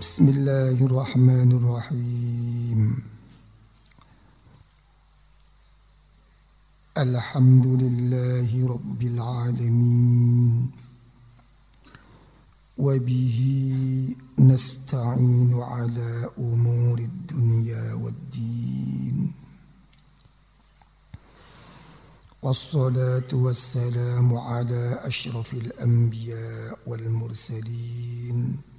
بسم الله الرحمن الرحيم. الحمد لله رب العالمين. وبه نستعين على أمور الدنيا والدين. والصلاة والسلام على أشرف الأنبياء والمرسلين.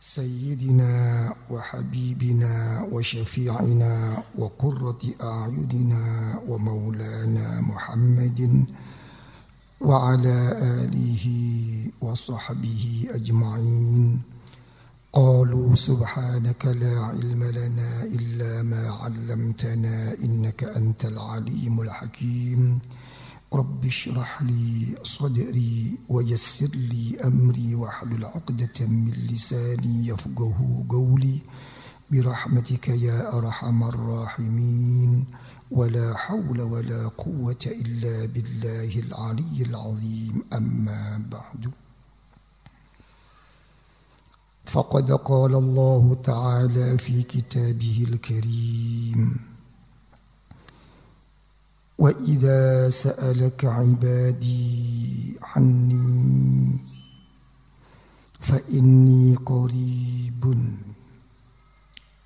سيدنا وحبيبنا وشفيعنا وقرة أعيننا ومولانا محمد وعلى آله وصحبه أجمعين. قالوا سبحانك لا علم لنا إلا ما علمتنا إنك أنت العليم الحكيم. رب اشرح لي صدري ويسر لي أمري واحلل عقدة من لساني يفقه قولي. برحمتك يا أرحم الراحمين. ولا حول ولا قوة إلا بالله العلي العظيم. أما بعد. فقد قال الله تعالى في كتابه الكريم وإذا سألك عبادي عني فإني قريب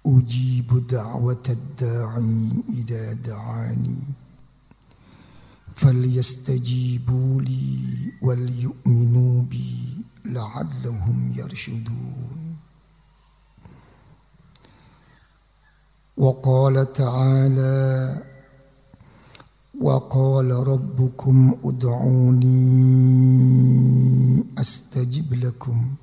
أجيب دعوة الداعي إذا دعاني. فليستجيبوا لي وليؤمنوا بي لعلهم يرشدون. وقال تعالى وقال ربكم ادعوني أستجب لكم.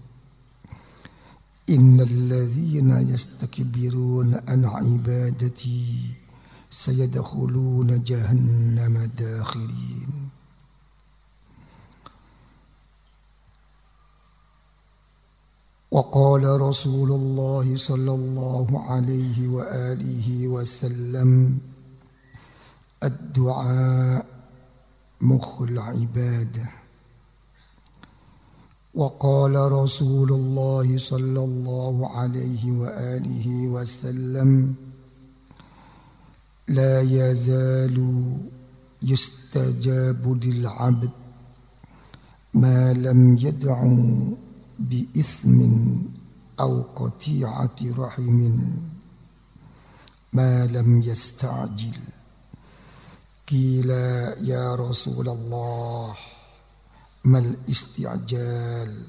إن الذين يستكبرون عن عبادتي سيدخلون جهنم داخرين. وقال رسول الله صلى الله عليه وآله وسلم الدعاء مخ العبادة. وقال رسول الله صلى الله عليه وآله وسلم لا يزال يستجاب للعبد ما لم يدع بإثم أو قطيعة رحم ما لم يستعجل. قيل يا رسول الله ما الاستعجال؟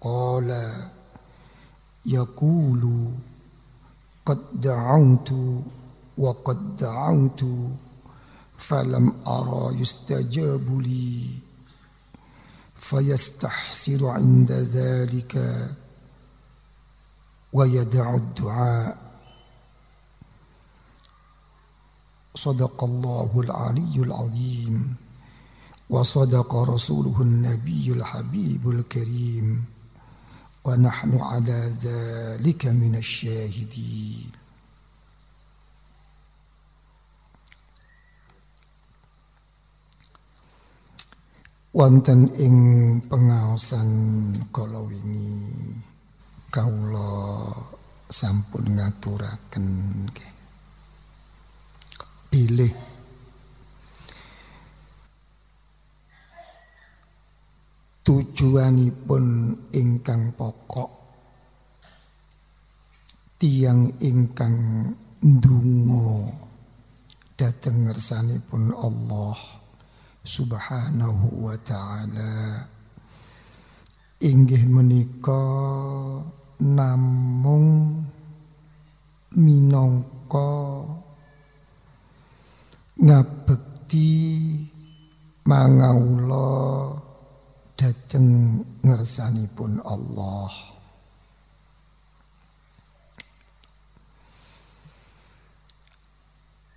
قال يقول قد دعوت وقد دعوت فلم أرى يستجاب لي فيستحسر عند ذلك ويدع الدعاء. صدق الله العلي العظيم وصدق رسوله النبي الحبيب الكريم ونحن على ذلك من الشاهدين. wonten ing pengaosan kala wingi kawula sampun ngaturaken nggih pilih. Tujuanipun ingkang pokok. Tiang ingkang ndonga dhateng ngersanipun Allah Subhanahu wa taala. Inggih menika namung minangka ngabekti mangaula dhateng ngersanipun Allah.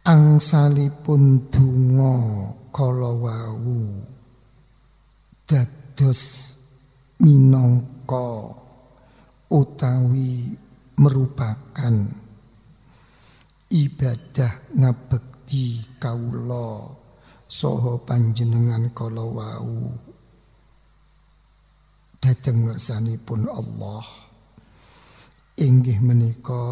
Angsalipun donga kala wau dados minangka utawi merupakan ibadah ngabek di kaula saha panjenengan kala wau. Dhateng ngersanipun Allah. Inggih menika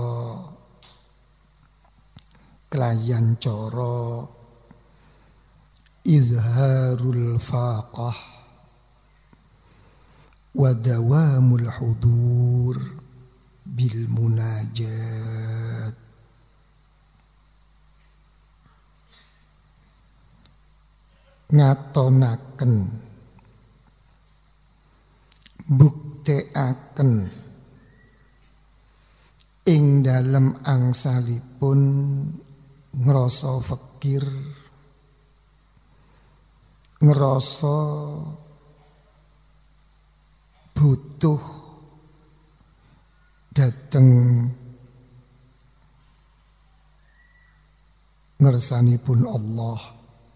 kelayan cara izharul faqah wa dawamul hudur bil munajat ngatonaken buktekaken ing dalem angsalipun ngrasa fakir ngerasa butuh dateng pun Allah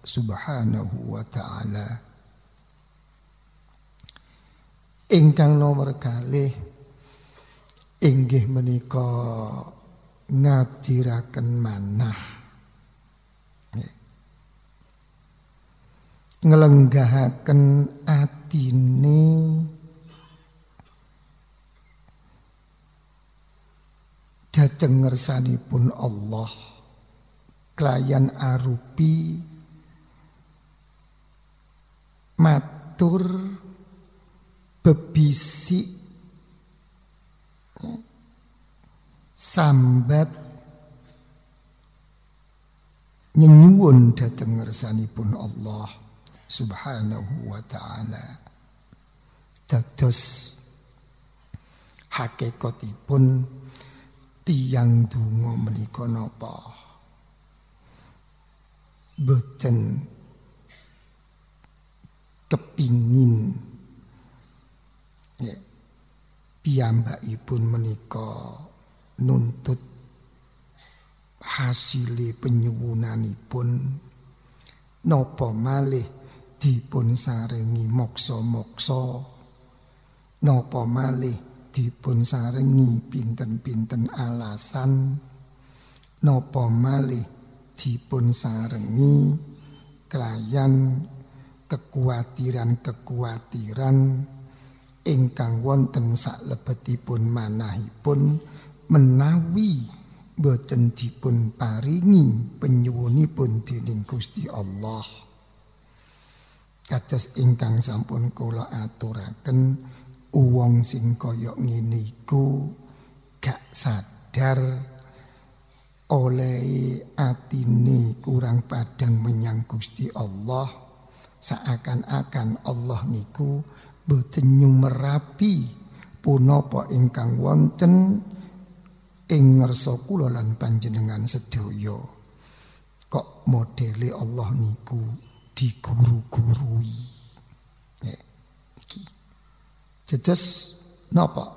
Subhanahu wa taala. Ingkang nomor kalih inggih menika ngadiraken manah. Ngelenggahaken atine dhateng ngersanipun Allah. Kelayan arupi matur bebisi sambat nyenyuwun dhateng ngersanipun Allah subhanahu wa ta'ala. Dados hakikatipun tiang dungo menika napa? Boten kepingin. Ya piyambakipun menika nuntut hasile penyuwunanipun napa malih dipun sarengi moksa-moksa napa malih dipun sarengi pinten-pinten alasan napa malih dipun sarengi kelayan kekhawatiran-kekhawatiran ingkang wonten saklebetipun manahipun menawi boten dipun paringi penyuwunipun dening Gusti Allah. Kados ingkang sampun kula aturaken uwong sing kaya ngene iku gak sadar oleh atine kurang padang menyang Gusti Allah seakan-akan Allah niku boten nyumerapi punapa ingkang wonten ing ngersa kula lan panjenengan sedaya kok modele Allah niku diguru-gurui. Ya, iki. Jejes napa?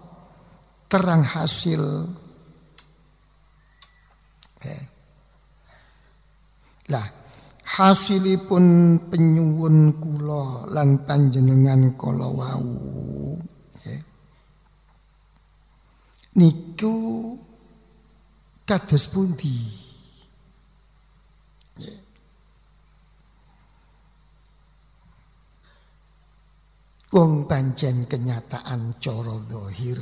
Terang hasil ya. Lah hasilipun penyuwun kula lan panjenengan kala wau ya. Niku kados pundi? Wong pancen kenyataan cara zahir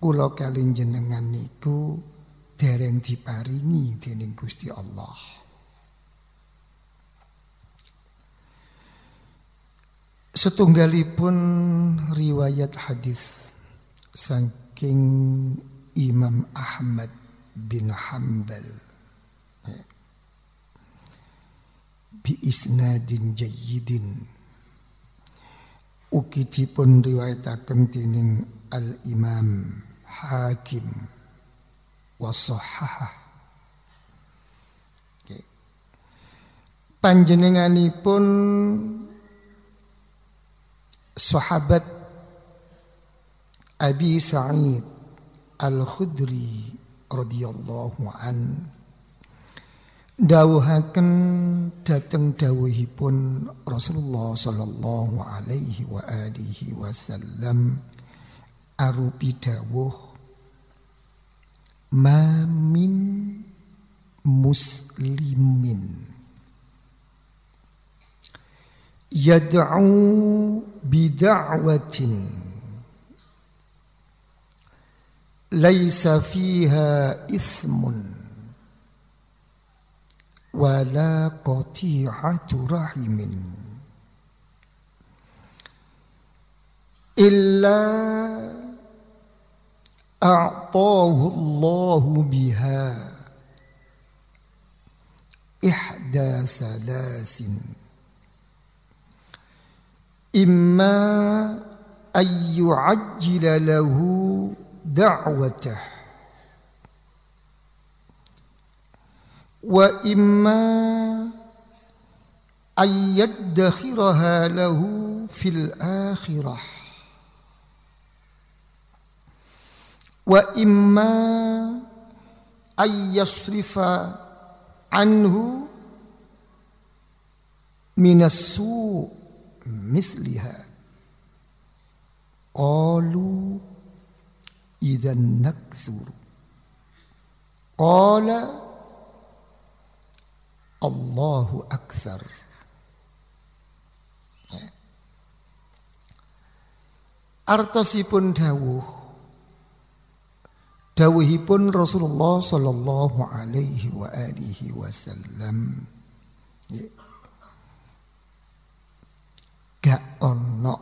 kula kalih jenengan niku dereng diparingi dening Gusti Allah. Setunggalipun riwayat hadis saking Imam Ahmad bin Hambal bi isnadin jayyidin. Ugi dipun riwayataken dening Al Imam Hakim wa sahhaha okay. panjenenganipun sahabat Abi Sa'id Al-Khudri radhiyallahu an. Dawuhaken dateng dawuhipun Rasulullah sallallahu alaihi wa alihi wasallam. Arupi dawuh mamin muslimin yad'u bid'awatin ليس فيها إثم ولا قطيعة رحم. إلا أعطاه الله بها إحدى ثلاث. إما أن يعجل له دعوته وإما أن يدخرها له في الآخرة وإما أن يصرف عنه من السوء. مثلها قالوا إذا نكثر قال الله أكثر Artosipun dawuh Dawuhipun Rasulullah sallallahu alaihi wa alihi wasallam Gak ono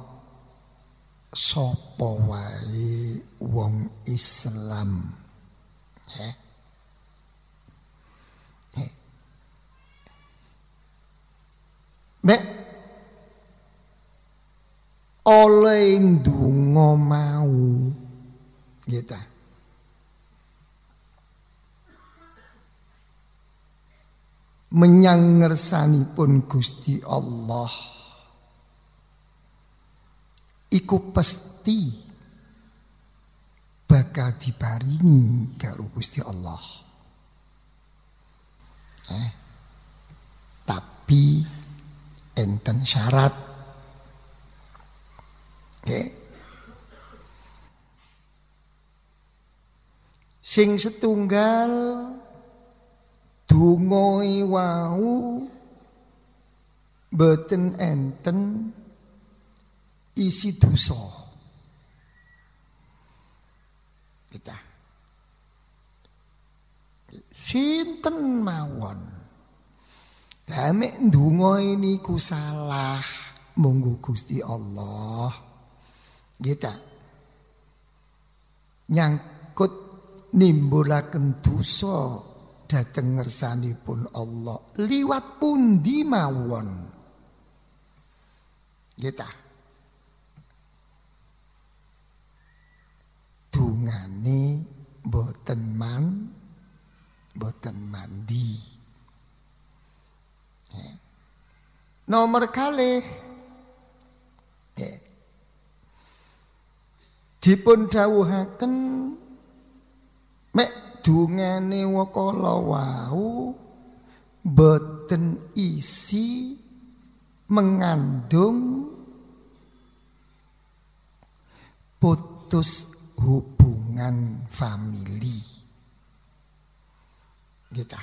sapa wae wong Islam. Eh eh Mek oleh ndonga mau. Gitu menyang pun Gusti Allah iku pasti bakal diparingi karo Gusti Allah. Eh, tapi enten syarat. Okay. Sing setunggal dungoi wau beten enten isi dosa. Kita sinten mawon. Damek ndonga niku salah monggo Gusti Allah. Kita nyangkut nimbulaken dosa dhateng ngersanipun Allah liwat pundi mawon. Kita dungane boten man boten mandi. Nomor kali ya. dipun dawuhaken mek dungane wakala wau boten isi mengandung putus hubungan famili. Kita.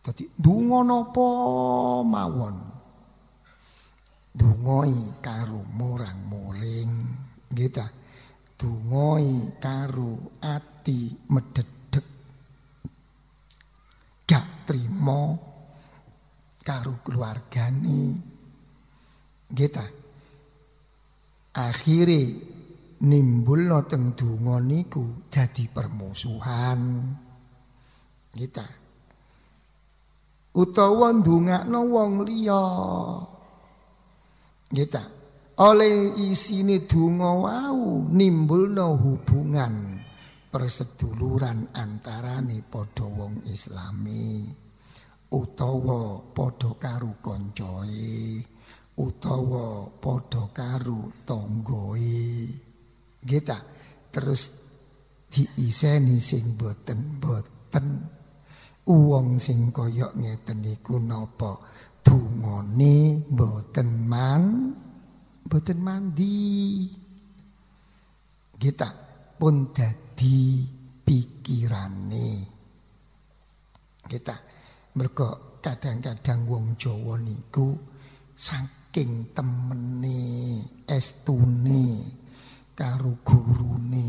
Jadi dungo nopo mawon. Dungoi karo murang muring. Kita. Dungoi karo ati mededek. Gak trimo karo keluargani. Kita. Akhirnya nimbulno teng donga niku jadi permusuhan. Kita utawa ndongakno wong liya. Kita oleh isine donga wau nimbulno hubungan perseduluran antarane padha wong islami utawa padha karo kancae utawa tanggoe kita terus diiseni sing boten-boten uang sing koyok ngeten niku napa? Dungane boten man boten mandi. Kita pun dadi pikirane. Kita mergo kadang-kadang wong Jawa niku saking temene estune karo gurune,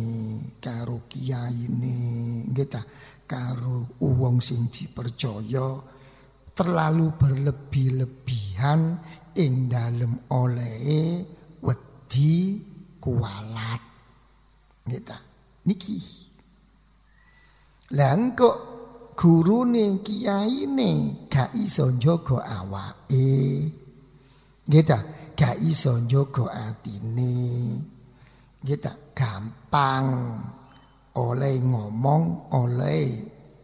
karo kiyaine, nggih ta, karo wong sing dipercaya terlalu berlebih-lebihan ing dalem olehe wedi kualat. Nggih ta. Niki. Lah kok gurune kiyaine gak iso njaga awake. Nggih ta, gak iso njaga atine. Kita gampang. Oleh ngomong oleh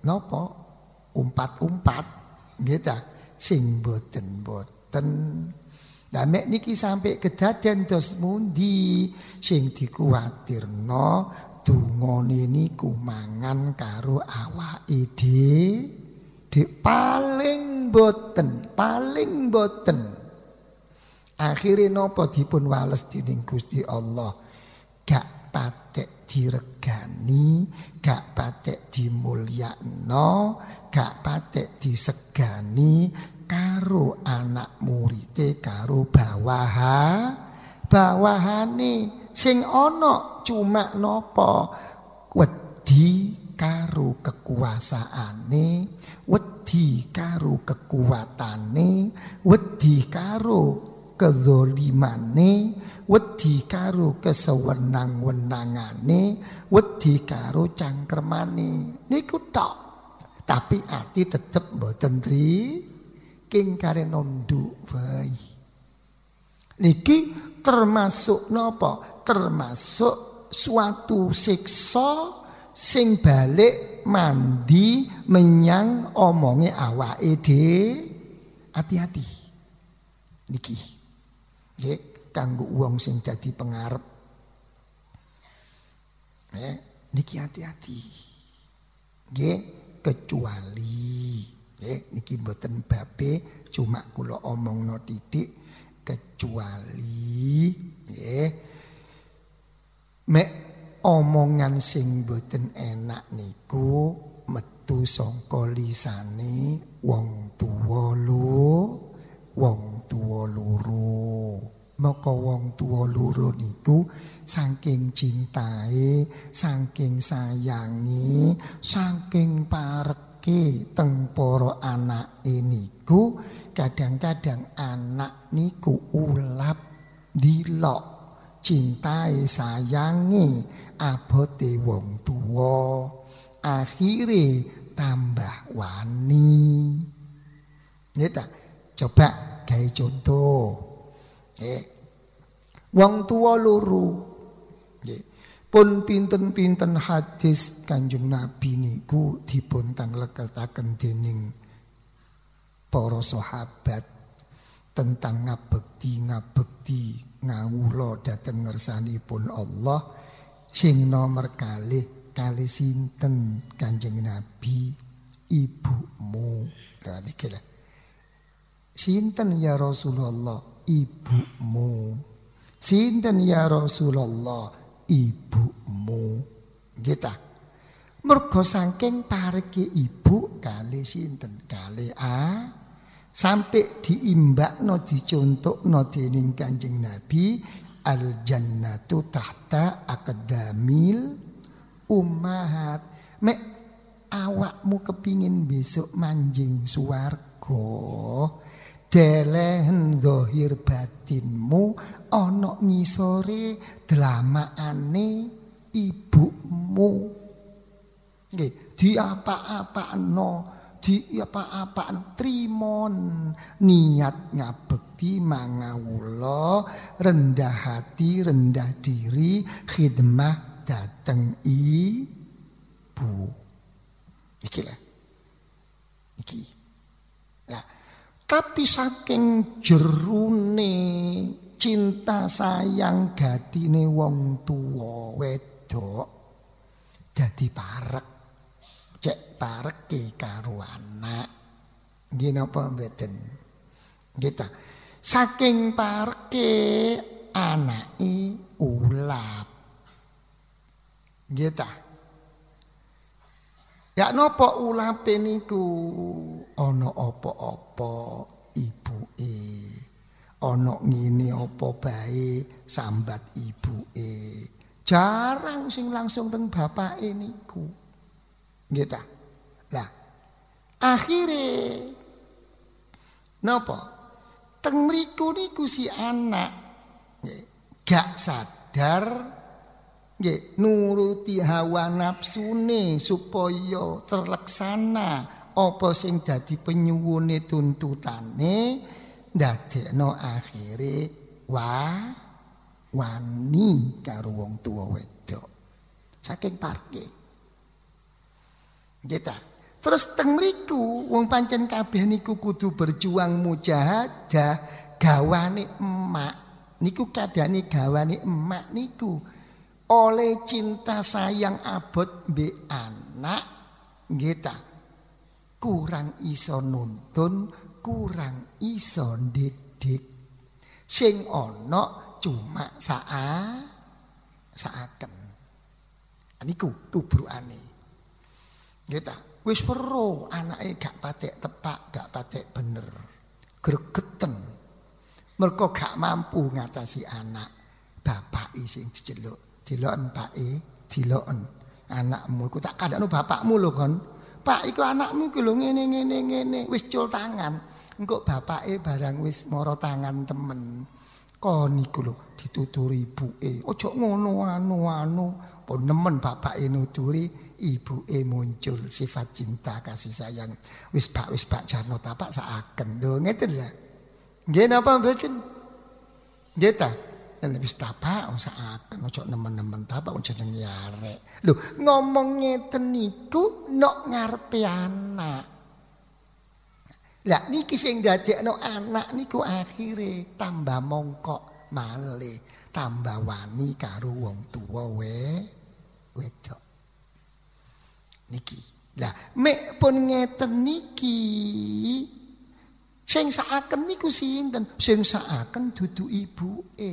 nopo? Umpat-umpat. Kita sing boten-boten. Lah mek niki sampai kedaden dos mundi sing dikuwatirno dungane niku mangan karo awake dhewe paling boten, paling boten. Akhire napa dipun wales dening Gusti Allah? Gak patek diregani, gak patek dimulyakno, gak patek disegani karo anak murite karo bawaha. Bawahane sing ana cuma nopo? Wedi karo kekuasaane wedi karo kekuatane wedi karo kezolimane wedi karo kesewenang-wenangane wedi karo cangkremane. Niku tok. Tapi ati tetep mboten tri king kare bae niki termasuk napa? Termasuk suatu siksa sing balik mandi menyang omonge awake dhewe hati-hati. Niki nggih kanggo wong sing dadi pengarep. Eh, niki hati-hati. Kecuali nggih niki mboten babe cuma kula omongno titik kecuali nggih mek omongan sing mboten enak niku metu saka lisane wong tuwa lho wong tuwa loro. Maka wong tua loro niku saking cintae, saking sayangi, saking pareke teng para anake niku kadang-kadang anak niku ulap dilok cintae sayangi abote wong tua akhire tambah wani. Nita, coba gawe contoh Eh. Wong tua loro. Nggih. Pun pinten-pinten hadis Kanjeng Nabi niku dipun tangleketaken dening para sahabat tentang ngabekti ngabekti ngawula dhateng ngersanipun Allah sing nomor kalih kali sinten Kanjeng Nabi ibumu. Lah niki Sinten ya Rasulullah? ibumu. Sinten ya Rasulullah ibumu. Kita. Mergo saking pareke ibu kali sinten kali a sampai diimbakno dicontohno dening Kanjeng Nabi al jannatu tahta akadamil ummahat mek awakmu kepingin besok manjing suwargo delehen zahir batinmu ana ngisore dlamaane ibumu. Nggih diapa-apano di apa-apaan trimon. Niat ngabekti mangawula rendah hati rendah diri khidmah dateng ibu. Iki lah. Iki tapi saking jerune cinta sayang gatine wong tuwa wedok dadi parek. Cek parek karo anak. Nggih napa mboten? Nggih ta. Saking pareke anake ulap. Nggih ta. Ya napa ulape niku ana apa-apa ibuke. Ana ngene apa bae sambat ibuke. Jarang sing langsung teng bapak niku. Nggih ta? Lah akhire napa? Teng mriku niku si anak gak sadar nggih nuruti hawa nafsune supaya terlaksana. Apa sing dadi penyuwune tuntutane ndadekno akhire wah wani karo wong tuwa wedok. Saking parke. Kita terus teng mriku wong pancen kabeh niku kudu berjuang mujahadah gawane emak. Niku kadane gawane emak niku oleh cinta sayang abot be anak nggih kurang iso nuntun, kurang iso didik. Sing ana cuma saa saaken. Niku tubrukane. Nggih ta? Wis weruh anake gak patek tepak, gak patek bener. Gregeten. Mergo gak mampu ngatasi anak. Bapak sing diceluk, diloken pake, diloken anakmu iku tak kandakno bapakmu lho kon. Pak iku anakmu iku lho ngene ngene ngene wis cul tangan. Engko bapake barang wis mara tangan temen. Kon iku lho dituturi ibuke. Ojo ngono anu anu. Pun nemen bapake nuturi ibuke muncul sifat cinta kasih sayang. Wis Pak wis Pak Jarno tapak saaken. Lho ngeten lho. Nggih napa mboten? Nggih ta? Dan wis tapak usaaken ojo nemen-nemen tapak ojo jeneng arek. Lho ngomong ngeten niku nok ngarepe anak. Lah niki sing dadekno anak niku akhire tambah mongkok malih, tambah wani karo wong tuwa we wedok. Niki. Lah mek pun ngeten niki Sing saaken niku sinten? Sing saaken dudu ibuke.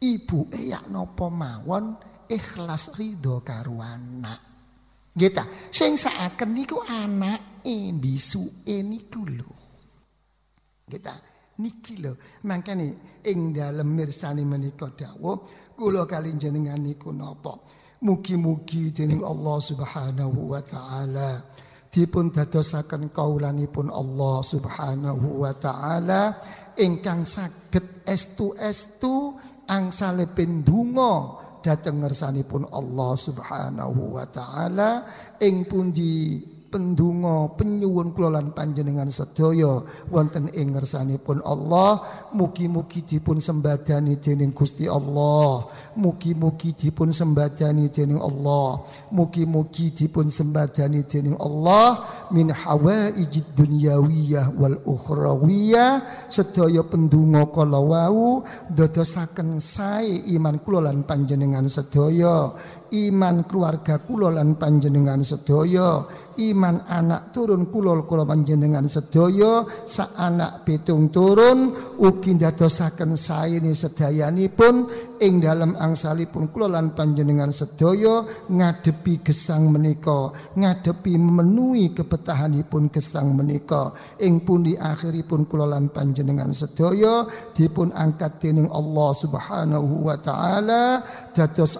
Ibuke ya napa mawon ikhlas ridho karo anak. Nggih ta? Sing saaken niku anake bisuke niku lho. Nggih ta? Niki lho. Mangkane ing dalem mirsani menika dawuh kula kali jenengan niku napa? Mugi-mugi dening Allah Subhanahu wa taala dipun dadosaken kaulanipun Allah Subhanahu wa taala ingkang saged estu-estu angsalepin donga dhateng ngersanipun Allah Subhanahu wa taala. Ing pundi pendungo penyuwun kula panjenengan sedaya. Wonten ing ngersanipun Allah mugi-mugi dipun sembadani dening Gusti Allah. Mugi-mugi dipun sembadani dening Allah. Mugi-mugi dipun sembadani dening Allah. Min hawaijid dunyawiyah wal ukhrawiyah. Sedaya pendungo kala wau dadosaken sae iman kula panjenengan sedaya iman keluarga kula lan panjenengan sedaya. Iman anak turun kulol kula panjenengan sedaya. Sa anak pitung turun ugi dadosaken saene sedayanipun. Ing dalam angsalipun kula lan panjenengan sedaya ngadepi gesang menika ngadepi memenuhi kebetahanipun gesang menika. Ing pundi akhiripun kula lan panjenengan sedaya dipun angkat dening Allah Subhanahu wa taala dados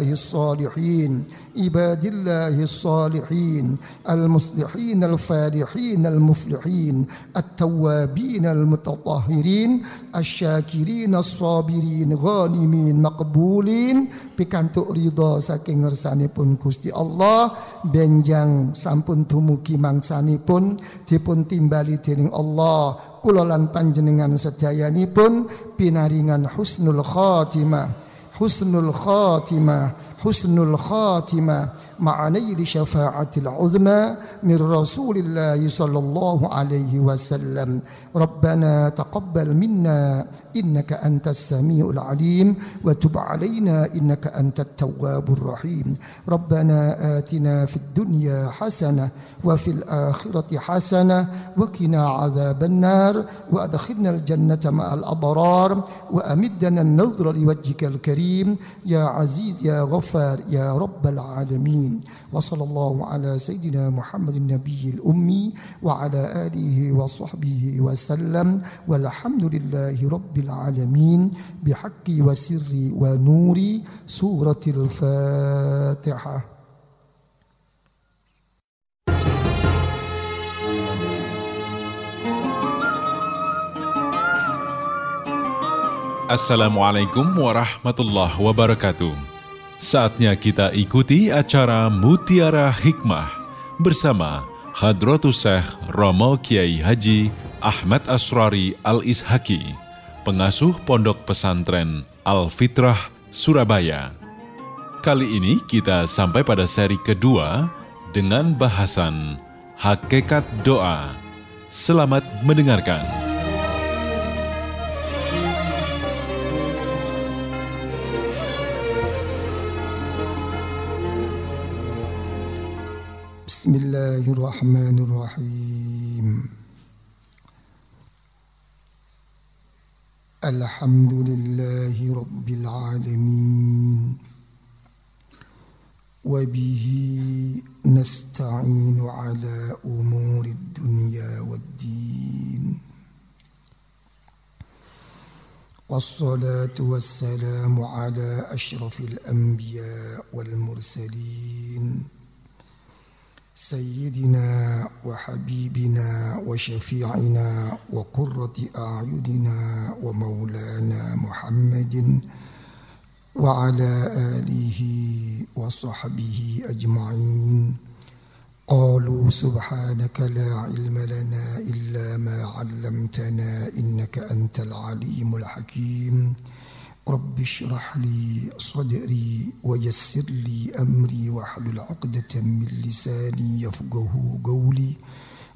ibadillahis salihin ibadillahis salihin المصلحين الفالحين المفلحين التوابين المتطهرين الشاكرين الصابرين ghanimin maqbulin pikantuk ridha saking ngersanipun Gusti Allah benjang sampun dumugi mangsanipun dipun timbali dening Allah kula lan panjenengan sedayanipun pinaringan husnul khatimah husnul khatimah husnul khatimah مع نيل شفاعة العظمى من رسول الله صلى الله عليه وسلم. ربنا تقبل منا إنك أنت السميع العليم وتب علينا إنك أنت التواب الرحيم. ربنا آتنا في الدنيا حسنة وفي الآخرة حسنة وقنا عذاب النار وأدخلنا الجنة مع الأبرار وأمدنا النظر لوجهك الكريم. يا عزيز يا غفار يا رب العالمين. وصلى الله على سيدنا محمد النبي الأمي وعلى آله وصحبه وسلم. والحمد لله رب العالمين. بحق وسر ونور سورة الفاتحة. Assalamualaikum warahmatullahi wabarakatuh. Saatnya kita ikuti acara Mutiara Hikmah bersama Hadratus Syekh Romo Kiai Haji Ahmad Asrari Al-Ishaki, pengasuh Pondok Pesantren Al-Fitrah Surabaya. Kali ini kita sampai pada seri kedua dengan bahasan Hakikat Doa. Selamat mendengarkan. بسم الله الرحمن الرحيم. الحمد لله رب العالمين. وبه نستعين على أمور الدنيا والدين. والصلاة والسلام على أشرف الأنبياء والمرسلين. سيدنا وحبيبنا وشفيعنا وقرة أعيننا ومولانا محمد وعلى آله وصحبه أجمعين. قالوا سبحانك لا علم لنا إلا ما علمتنا إنك أنت العليم الحكيم. رب اشرح لي صدري ويسر لي أمري واحلل عقدة من لساني يفقه قولي.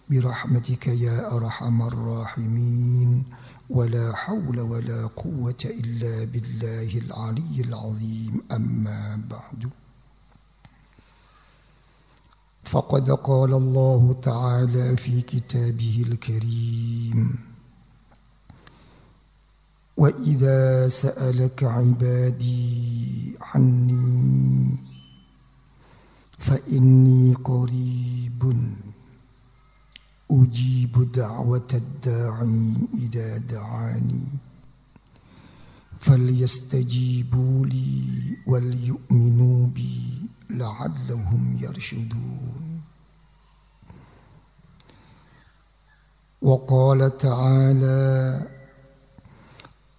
برحمتك يا أرحم الراحمين. ولا حول ولا قوة إلا بالله العلي العظيم. أما بعد. فقد قال الله تعالى في كتابه الكريم. وإذا سألك عبادي عني فإني قريب أجيب دعوة الداعي إذا دعاني فليستجيبوا لي وليؤمنوا بي لعلهم يرشدون وقال تعالى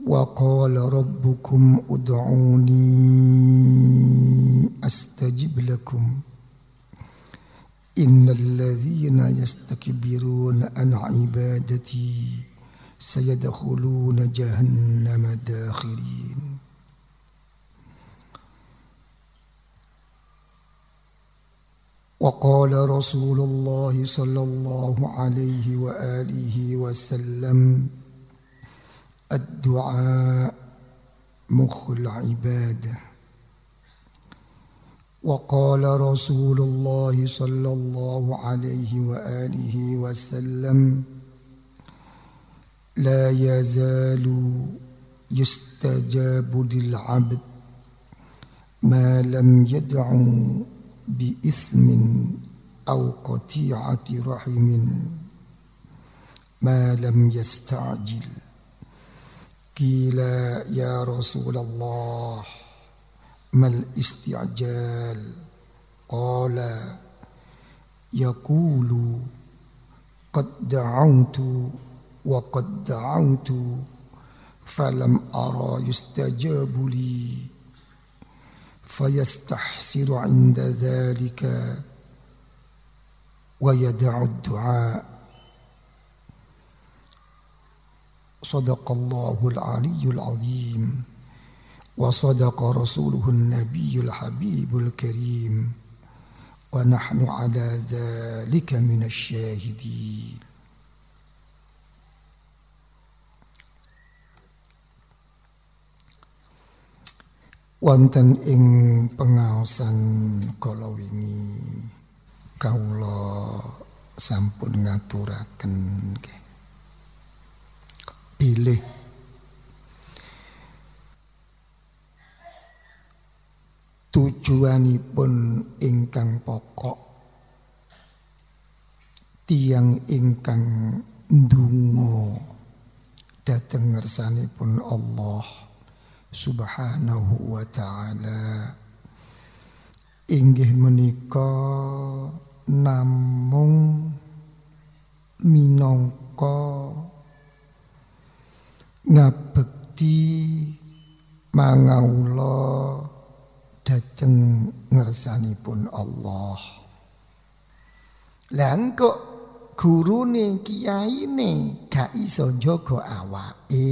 وقال ربكم ادعوني أستجب لكم. إن الذين يستكبرون عن عبادتي سيدخلون جهنم داخرين. وقال رسول الله صلى الله عليه وآله وسلم الدعاء مخ العباده وقال رسول الله صلى الله عليه وآله وسلم لا يزال يستجاب للعبد ما لم يدعو بإثم أو قطيعة رحم ما لم يستعجل. قيل يا رسول الله ما الاستعجال؟ قال يقول قد دعوت وقد دعوت فلم أرى يستجاب لي فيستحسر عند ذلك ويدع الدعاء. صدق الله العلي العظيم وصدق رسوله النبي الحبيب الكريم ونحن على ذلك من الشاهدين. Wonten ing pengaosan kala wingi kawula sampun ngaturaken nggih. Pilih. Tujuanipun ingkang pokok. Tiang ingkang ndonga dhateng ngersanipun Allah Subhanahu wa taala. Inggih menika namung minangka ngabekti mangaula dhateng ngersanipun Allah. Lah kok gurune kiyaine gak iso njaga awake.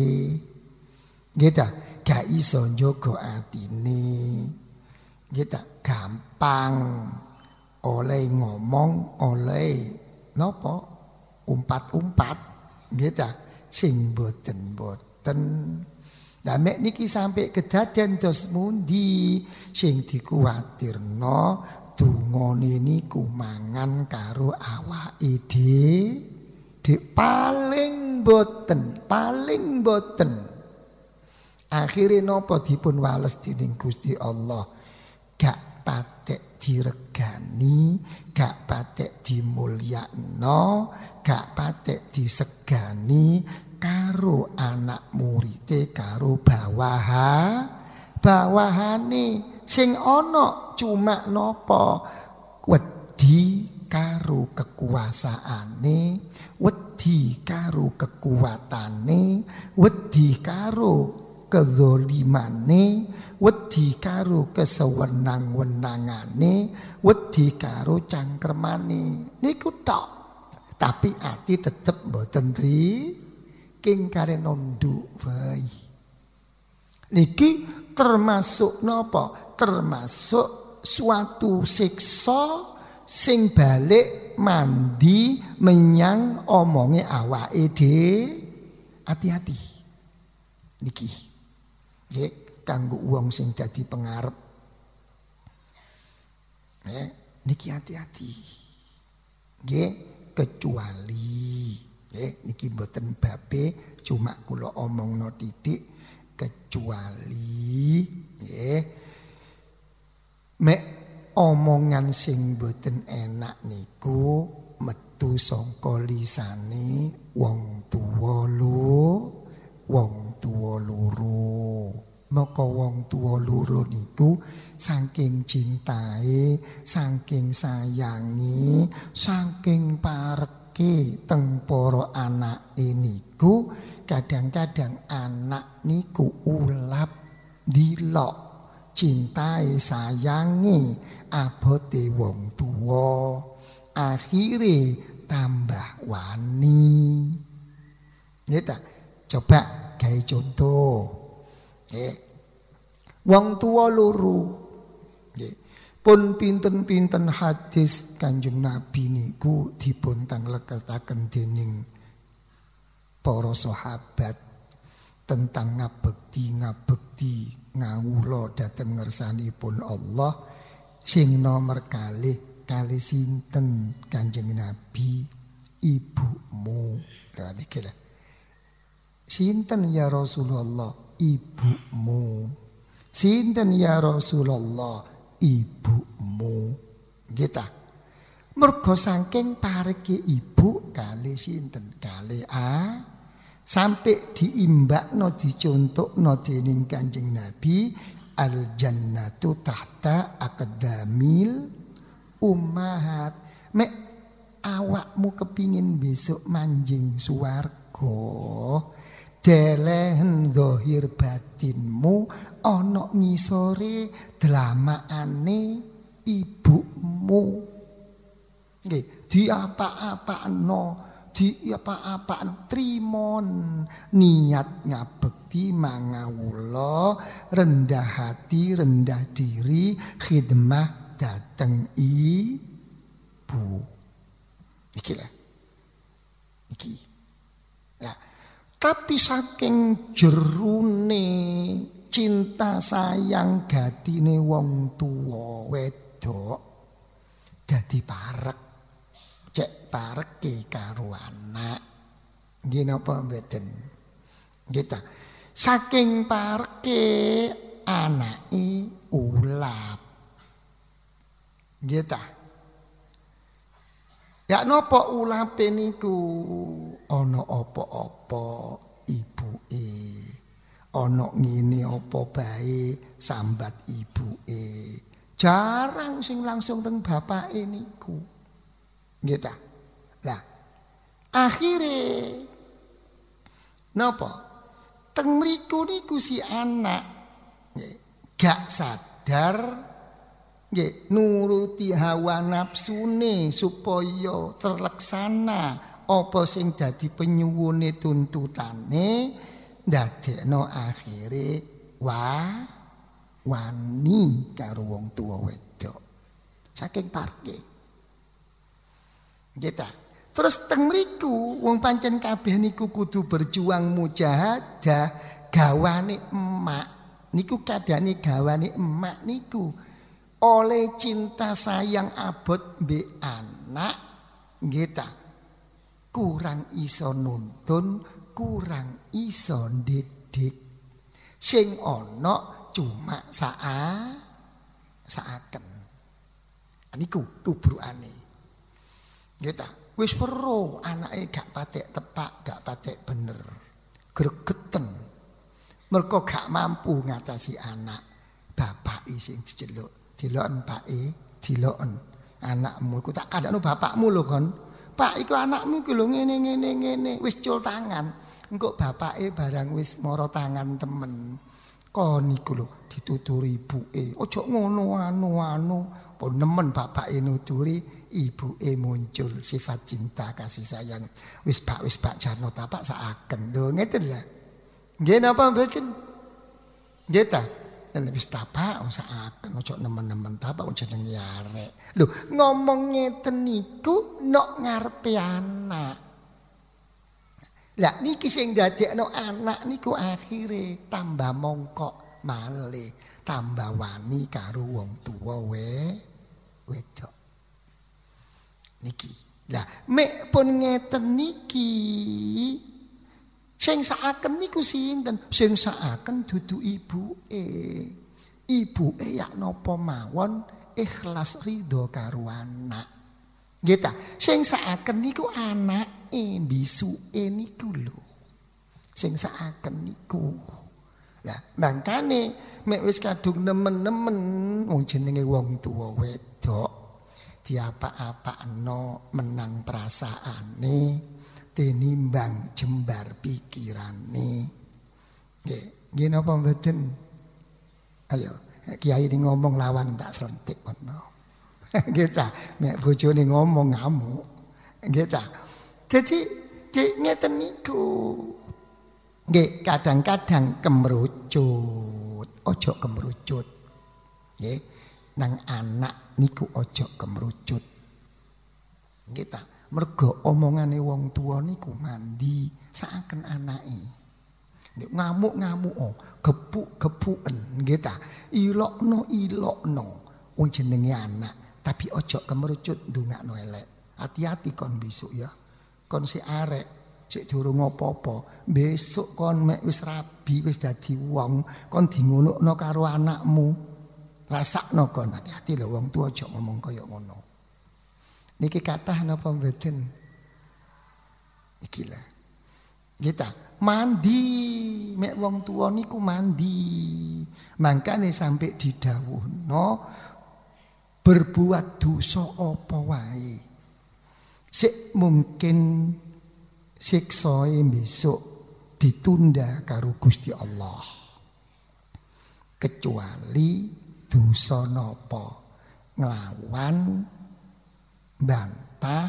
Nggih ta? Gak iso njaga atine. Nggih ta? Gampang oleh ngomong oleh napa umpat-umpat nggih ta sing boten-boten Lah mek niki sampai kedaden dos mundi sing dikuwatirno dungane niku mangan karo awake dhewe paling boten, paling boten. Akhire napa dipun wales dening Gusti Allah? Gak patek diregani, gak patek dimulyakno, gak patek disegani, karo anak murite karo bawaha. Bawahane sing ana cuma napa? Wedi karo kekuasaane wedi karo kekuatane wedi karo kezolimane wedi karo kesewenang-wenangane wedi karo cangkremane. Niku tok. Tapi ati tetep mboten tri saking karenondo wae. Niki termasuk napa? Termasuk suatu siksa sing balik mandi menyang omonge awake de hati-hati. Niki. Nggih kanggo wong sing dadi pengarep. Eh, niki hati-hati. Nggih kecuali Nggih, niki mboten babe cuma kula omongno titik kecuali nggih. Mek omongan sing mboten enak niku metu saka lisane wong tuwa lho wong tuwa loro maka wong tuwa loro niku saking cintae saking sayangi saking parek ngrungokake teng para anake niku kadang-kadang anak niku ulap dilok cintai sayangi abote wong tuwa akhire tambah wani Nita, coba gawe contoh. Eh, wong tua luru. Pun pinten-pinten hadis Kanjeng Nabi niku dipun tangleketaken dening para sahabat tentang ngabekti ngabekti ngawula dhateng ngersanipun Allah sing nomor kalih kali sinten Kanjeng Nabi ibumu. Lah niki Sinten ya Rasulullah ibumu. Sinten ya Rasulullah ibumu. Kita mergo saking pareke ibu kali sinten? Kali a. Sampai diimbakno dicontohno dening Kanjeng Nabi al jannatu tahta akadamil ummahat. Mek awakmu kepingin besok manjing suwargo delehen zahir batinmu ana ngisore dlamaane ibumu. Nggih diapa-apakno di apa-apaan trimon. Niat ngabekti mangawula rendah hati rendah diri khidmah dateng ibu. Iki lah. Iki tapi saking jerune cinta sayang gatine wong tuwa wedok dadi parek. Cek pareke karo anak. Nggih napa mboten? Nggih Saking pareke anake ulap. Nggih ta? Ya napa ulape niku ana apa-apa ibuke. Ana ngene apa bae sambat ibuke. Jarang sing langsung teng bapake niku. Nggih ta? Lah akhire napa? Teng mriku niku si anak gak sadar nggih nuruti hawa nafsune supaya terlaksana apa sing dadi penyuwune tuntutane ndadekno akhire wa wani karo wong tuwa wedok. Saking parke. Nggih terus teng mriku wong pancen kabeh niku kudu berjuang mujahadah gawane emak. Niku kadane gawane emak niku oleh cinta sayang abot be anak kita kurang iso nuntun kurang iso didik sing ono cuma saa saaken. Niku tubrukane. Kita wis weruh anake gak patek tepak gak patek bener. Gregeten. Mergo gak mampu ngatasi anak bapak sing diceluk Diloken pake, diloken anakmu iku tak kandakno bapakmu lho kon. Pak iku anakmu iku lho ngene ngene ngene wis cul tangan. Engko bapake barang wis mara tangan temen. Kon iku lho dituturi ibuke. Ojo ngono anu anu. Pun nemen bapake nuturi ibuke muncul sifat cinta kasih sayang. Wis Pak wis Pak jarno tapak saaken lho ngeten lho. Nggih napa mboten? Nggih ta? Dan wis tapak usaaken ojo nemen-nemen tapak jenenge arek. Lho, ngomong ngeten niku nok ngarepe anak. Lah niki sing dadekno anak niku akhire tambah mongkok male, tambah wani karo wong tuwa we wedok. Niki. Lah mek pun ngeten niki Sing saaken niku sinten? Sing saaken dudu ibuke. Ibuke ya napa mawon ikhlas ridho karo anak. Nggih ta? Sing saaken niku anake bisuke niku lho. Sing saaken niku. Lah, mangkane mek wis kadung nemen-nemen wong jenenge wong tuwa wedok diapa-apakno menang perasaane tinimbang jembar pikirane. Nggih, nggih napa mboten? Ayo, kiai ini ngomong lawan tak serentik ngono. Nggih ta, nek ngomong ngamuk. Nggih ta. Jadi nggih niku. Nggih, kadang-kadang kemerucut, ojo kemerucut. Nggih, nang anak niku ojo kemerucut. Nggih ta. Mergo omongane wong tua niku mandi saken anake. Nek ngamuk-ngamuk oh, gepuk-gepuken nggih ta. Ilokno ilokno wong jenenge anak, tapi ojo kemerucut ndongakno elek. Hati-hati kon besok ya. Kon si arek cek durung apa-apa, besok kon mek wis rabi wis dadi wong, kon dingunukno karo anakmu. Rasakno kon hati-hati lho wong tua aja ngomong kaya ngono. Niki kathah napa mboten? Iki. Kita mandi mek wong tua niku mandi. Mangkane sampai didhawuhno berbuat dosa apa wae. Sik mungkin siksae besok ditunda karo Gusti Allah. Kecuali dosa napa nglawan bantah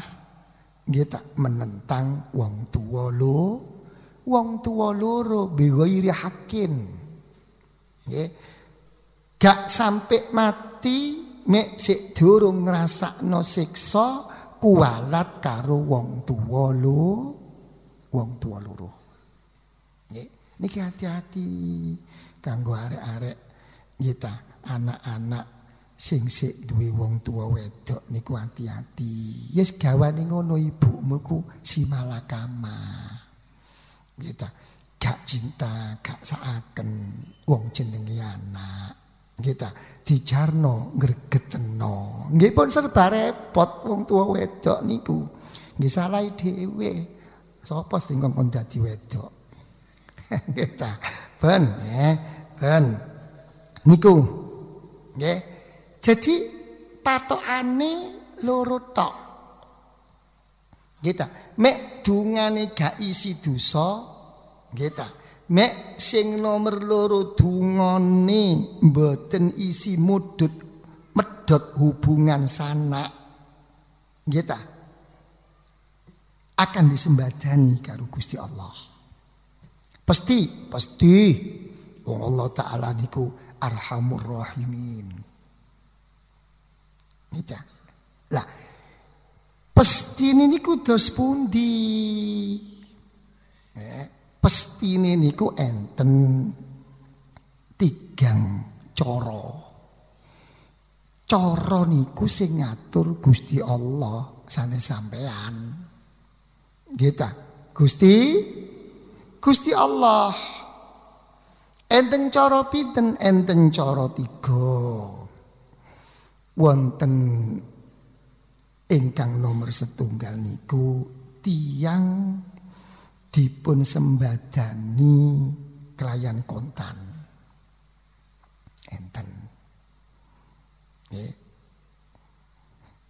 kita menentang wong tua lo wong tua loro bighairi hakin. Nggih. Gak sampai mati mek sik durung ngrasakno siksa kualat karo wong tua lo wong tua loro nggih. Niki hati-hati kanggo arek-arek kita anak-anak sing sik duwe wong tua wedok niku hati-hati. Yes gawane ngono ibumu ku si malakama. Kita gak cinta, gak saaken wong jenenge anak. Kita dijarno gregeteno. Nggih pun serba repot wong tua wedok niku. Nggih salah dhewe. Sapa sing kon dadi wedok? Kita ben ya, ben niku. Nggih. Jadi patokane loro tok. Kita mek dungane gak isi dosa. Kita Mek sing nomor loro dungane mboten isi mudut medot hubungan sanak. Nggih Akan disembadani karo Gusti Allah. Pasti, pasti. Wong Allah taala niku Arhamur Rahimin. Nggih Lah, pasti niku dos pundi? Eh, pestine niku enten tigang cara. Cara niku sing ngatur Gusti Allah sane sampean. Gitu. Gusti Gusti Allah. Enten cara pinten enten cara tiga. Wonten ingkang nomor setunggal niku tiang dipun sembadani kelayan kontan. Enten.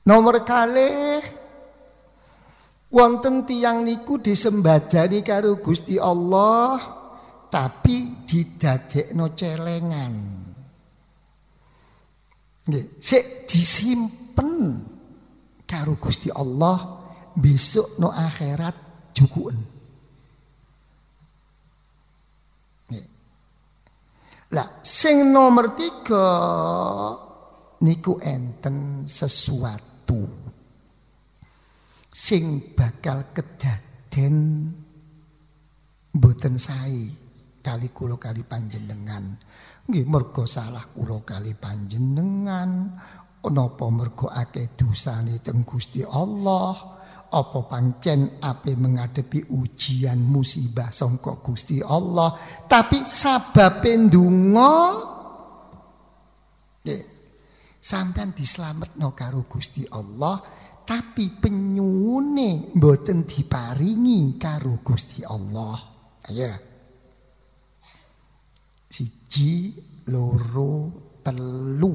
Nomor kali wonten tiang niku disembadani karo Gusti Allah tapi didadekno celengan. Nggih, sik disimpen karo Gusti Allah besok no akhirat cukupen. Lah sing nomor tiga niku enten sesuatu sing bakal kedaden mboten sae kali kula kali panjenengan. Nggih mergo salah kula kali panjenengan. Napa mergo akeh dosane teng Gusti Allah? Apa pancen ape menghadapi ujian musibah songkok Gusti Allah? Tapi sabab ndonga? Sampean no karo Gusti Allah tapi penyune mboten diparingi karo Gusti Allah. Ayo siji loro telu.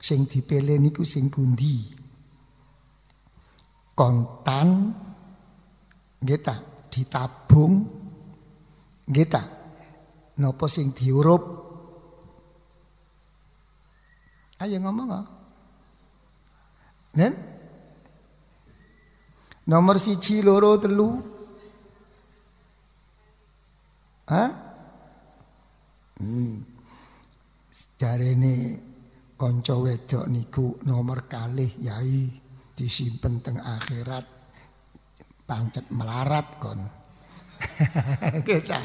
Sing dipilih niku sing pundi? Kontan kita ditabung kita nopo sing diurup? Ayo ngomong ah Nen? Nomor siji loro telu. Hah? Hmm. ini konco wedok niku nomor kalih yai disimpen teng akhirat pancet melarat kon. Kita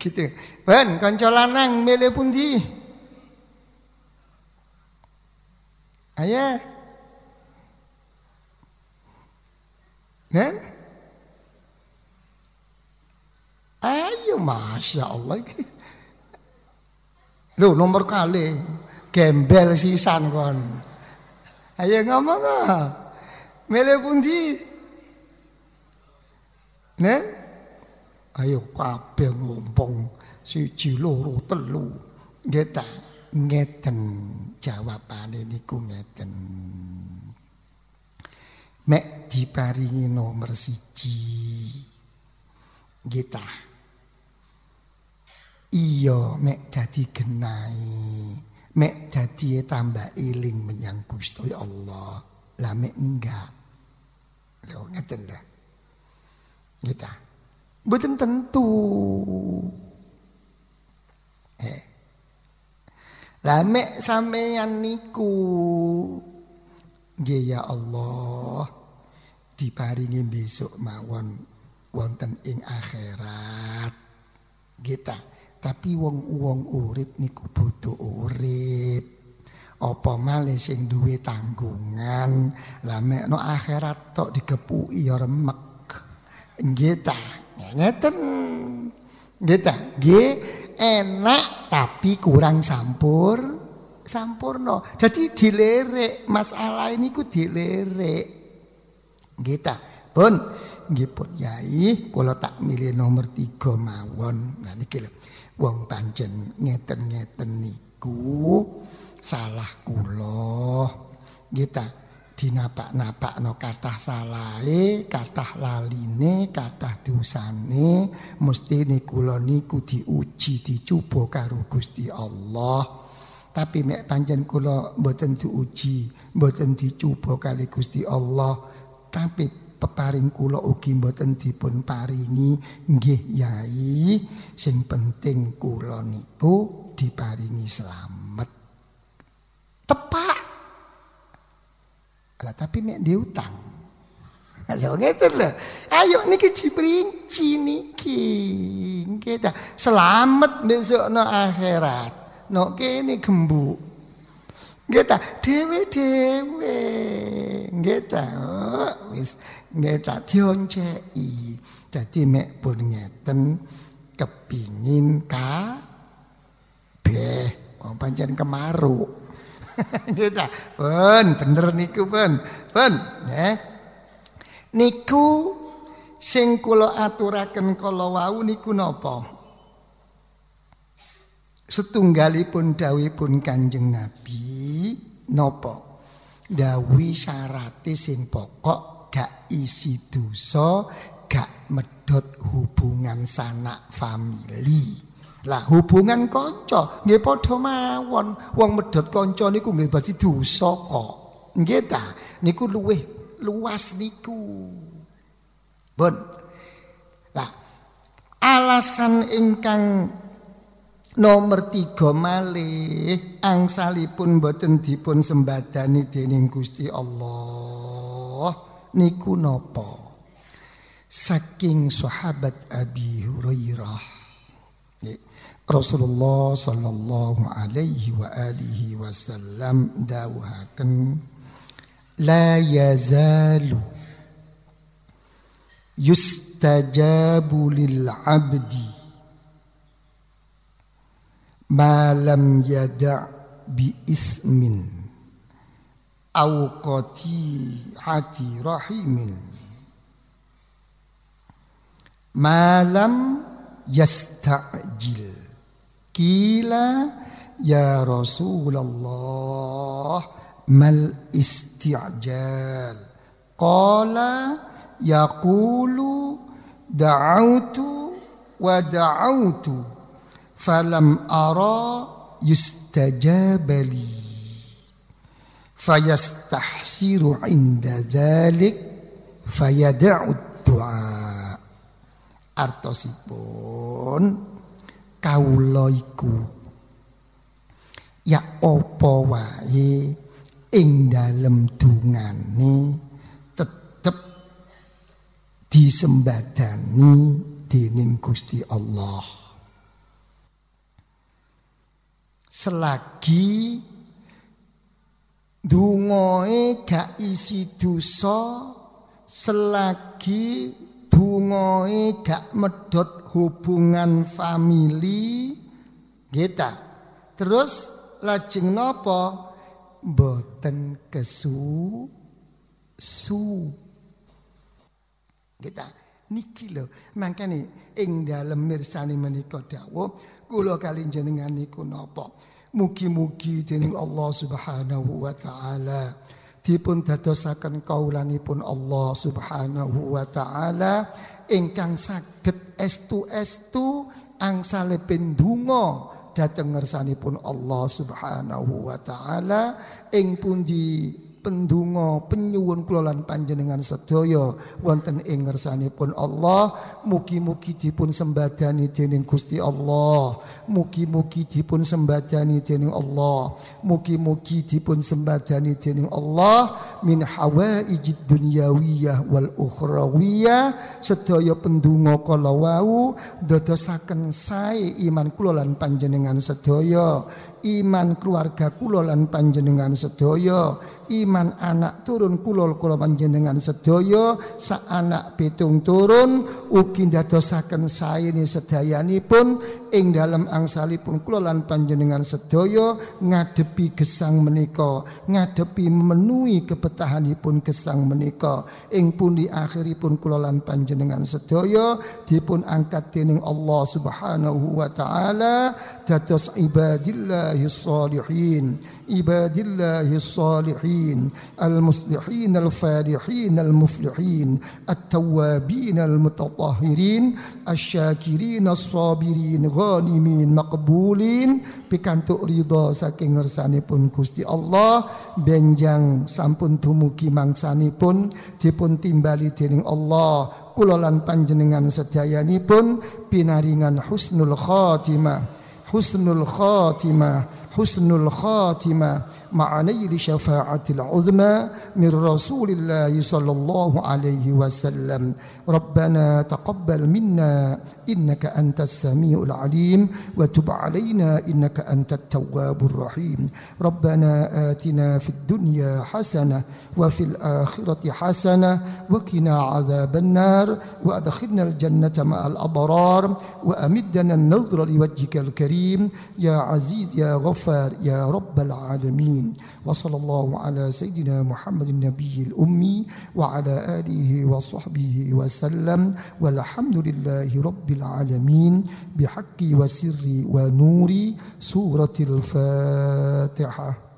gitu. Ben kanca lanang milih pundi? Ayo. Kan? Ayo Masya Allah Loh nomor kali Gembel sisan kon Ayo ngomong ah. Mele pundi? Nen? Ayo kabeh ngompong siji loro telu. Ngeta ngeten jawabane niku ngeten. Mek diparingi nomor siji. Kita. Iya mek dadi genai. mek dadi tambah iling menyang Gusti Allah. Lah mek enggak. Lho ngeten lah. Kita. Mboten tentu. Eh. Lah mek sampeyan niku nggih ya Allah diparingi besok mawon wonten ing akhirat. Kita. Tapi wong-wong urip niku butuh urip. Apa malih sing duwe tanggungan, lah mek no akhirat tok digepuki ya remek. Nggih ta? Ngeten. Nggih ta? Nggih enak tapi kurang sampur sampurno. Jadi dilerek masalah ini ku dilerek. Kita pun nggih pun yai kula tak milih nomor tiga mawon. Nah niki lho. Wong pancen ngeten-ngeten niku salah kula. Kita dinapak no kathah salahe, kathah laline, kathah dosane, mesti kula niku diuji, dicoba karo Gusti Allah. Tapi mek pancen kula mboten diuji, mboten dicoba kali Gusti Allah, tapi peparing kula ugi mboten dipun paringi nggih yai sing penting kula niku diparingi selamat tepak lah tapi mek dia utang. Lho ngeten lho. Ayo niki diperinci niki. Kita selamat besok no akhirat. No kene gembuk. Kita dewe-dewe. Kita oh, wis kita dioncei. Jadi mek pun ngeten kepingin ka beh wong pancen kemaruk. Gitu. Pun bener niku pun. Pun. Niku sing kula aturaken kala wau niku napa? Setunggalipun dawuhipun Kanjeng Nabi napa? Dawi syarate sing pokok gak isi dosa, gak medot hubungan sanak famili. Lah hubungan kanca nggih padha mawon. Wong medhot kanca niku nggih dadi dosa kok. Nggih ta? Niku luwih luas niku. Bon. Lah alasan ingkang nomor tiga malih angsalipun boten dipun sembadani dening Gusti Allah niku nopo saking sahabat Abi Hurairah Rasulullah sallallahu alaihi wa alihi wasallam dawuhaken la yazalu yustajabu lil abdi ma lam yada' bi ismin aw qati'ati rahimin ma lam yasta'jil Kila ya Rasulullah mal isti'jal. Qala yaqulu da'autu wa da'autu falam ara yustajabali fayastahsiru inda dhalik fayada'u du'a artosipun kawula iku ya apa wae ing dalem dungane tetep disembadani dening Gusti Allah. Selagi dungoe gak isi dosa selagi dungoe gak medot hubungan famili kita. Terus lajeng nopo boten kesu su. Kita niki lho mangkane ing dalem mirsani menika dawuh kula kali jenengan niku napa mugi-mugi dening Allah Subhanahu wa taala. Dipun dadosaken kaulanipun Allah Subhanahu wa taala. Ingkang saged estu-estu angsale pendungo dhateng ngersanipun Allah Subhanahu wa taala. Ing pundi pendungo penyuwun kula panjenengan sedaya wonten ing ngersanipun Allah mugi-mugi dipun sembadani dening Gusti Allah. Mugi-mugi dipun sembadani dening Allah. Mugi-mugi dipun sembadani dening Allah. Min hawaijid dunyawiyah wal ukhrawiyah sedaya pendungo kala wau dadosaken sae iman kula panjenengan sedaya iman keluarga kula lan panjenengan sedaya iman anak turun kulol kula panjenengan sedaya sak anak pitung turun ugi ndadosaken saene sedayanipun ing dalam angsalipun kula lan panjenengan sedaya ngadepi gesang menika ngadepi memenuhi kebetahanipun gesang menika. Ing pundi akhiripun kula lan panjenengan sedaya dipun angkat dening Allah Subhanahu wa taala dados ibadillahis salihin ibadillahis salihin al-muslihin al-falihin al-muflihin at-tawwabin al-mutatahhirin asyakirin as-sabirin ghanimin maqbulin. Pikantuk ridha saking ngersanipun Gusti Allah benjang sampun dumugi mangsanipun dipun timbali dening Allah. Kula lan panjenengan sedayanipun pinaringan husnul khatimah. Husnul khatimah husnul khatimah مع نيل شفاعة العظمى من رسول الله صلى الله عليه وسلم. ربنا تقبل منا إنك أنت السميع العليم وتب علينا إنك أنت التواب الرحيم. ربنا آتنا في الدنيا حسنة وفي الآخرة حسنة وقنا عذاب النار وأدخلنا الجنة مع الأبرار وأمدنا النظر لوجهك الكريم. يا عزيز يا غفار يا رب العالمين. وصلى الله على سيدنا محمد النبي الأمي وعلى آله وصحبه وسلم. والحمد لله رب العالمين. بحق وسر ونور سورة الفاتحة.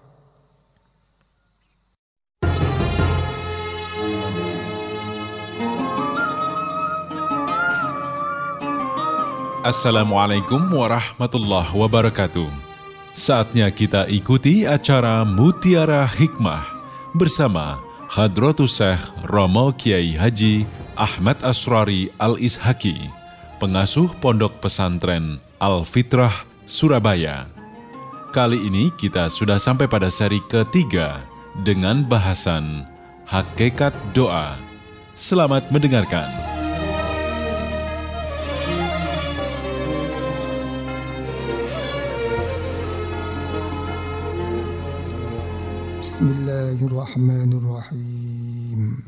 Assalamualaikum warahmatullahi wabarakatuh. Saatnya kita ikuti acara Mutiara Hikmah bersama Hadratus Syekh Romo Kiai Haji Ahmad Asrari Al-Ishaki, pengasuh Pondok Pesantren Al-Fitrah, Surabaya. Kali ini kita sudah sampai pada seri ketiga dengan bahasan Hakikat Doa. Selamat mendengarkan. Bismillahirrahmanirrahim.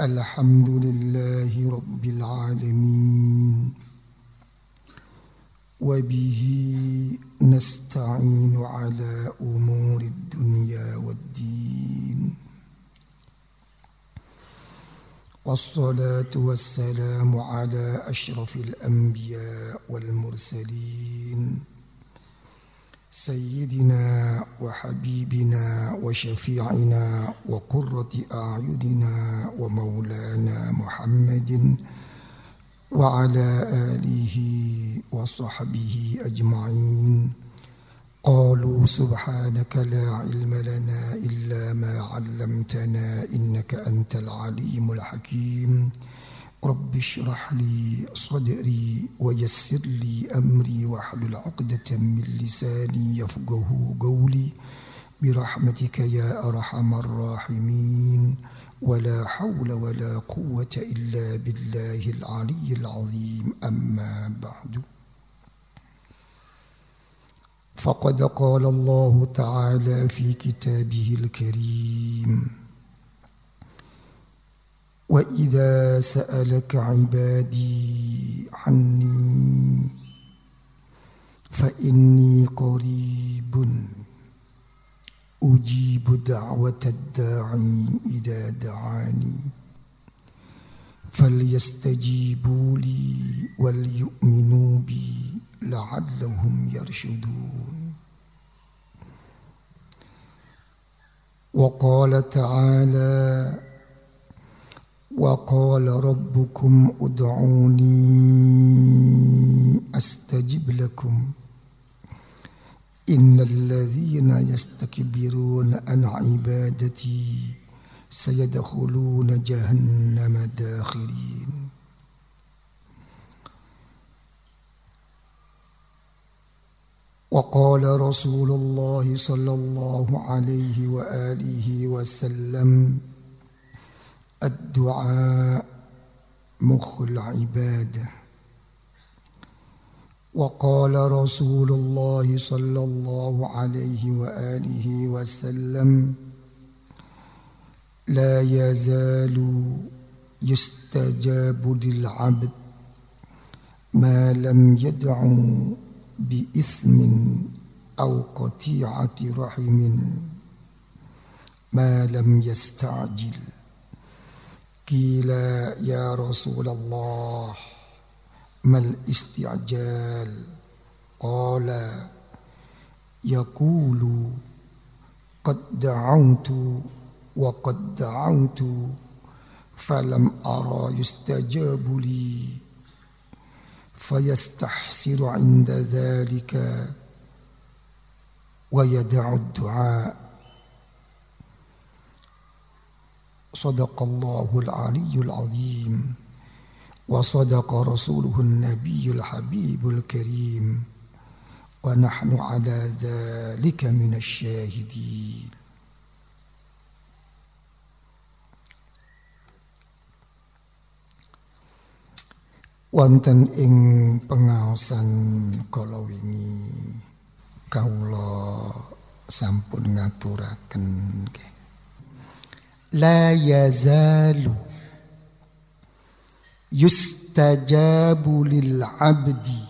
الحمد لله رب العالمين. وبه نستعين على أمور الدنيا والدين. والصلاة والسلام على أشرف الأنبياء والمرسلين. سيدنا وحبيبنا وشفيعنا وقرة أعيننا ومولانا محمد وعلى آله وصحبه أجمعين. قالوا سبحانك لا علم لنا إلا ما علمتنا إنك أنت العليم الحكيم. رب اشرح لي صدري ويسر لي أمري واحلل عقدة من لساني يفقه قولي. برحمتك يا أرحم الراحمين. ولا حول ولا قوة إلا بالله العلي العظيم. أما بعد. فقد قال الله تعالى في كتابه الكريم. وإذا سألك عبادي عني فإني قريب أجيب دعوة الداعي إذا دعاني فليستجيبوا لي وليؤمنوا بي لعلهم يرشدون وقال تعالى وقال ربكم ادعوني أستجب لكم. إن الذين يستكبرون عن عبادتي سيدخلون جهنم داخرين. وقال رسول الله صلى الله عليه وآله وسلم الدعاء مخ العبادة. وقال رسول الله صلى الله عليه وآله وسلم لا يزال يستجاب للعبد ما لم يدع بإثم أو قطيعة رحم ما لم يستعجل. قيل يا رسول الله ما الاستعجال؟ قال يقول قد دعوت وقد دعوت فلم أرى يستجاب لي فيستحسر عند ذلك ويدع الدعاء. صدق الله العلي العظيم وصدق رسوله النبي الحبيب الكريم ونحن على ذلك من الشاهدين. Wonten ing pengaosan kala wingi kawula sampun ngaturaken nggih. La yazalu yustajabu lil abdi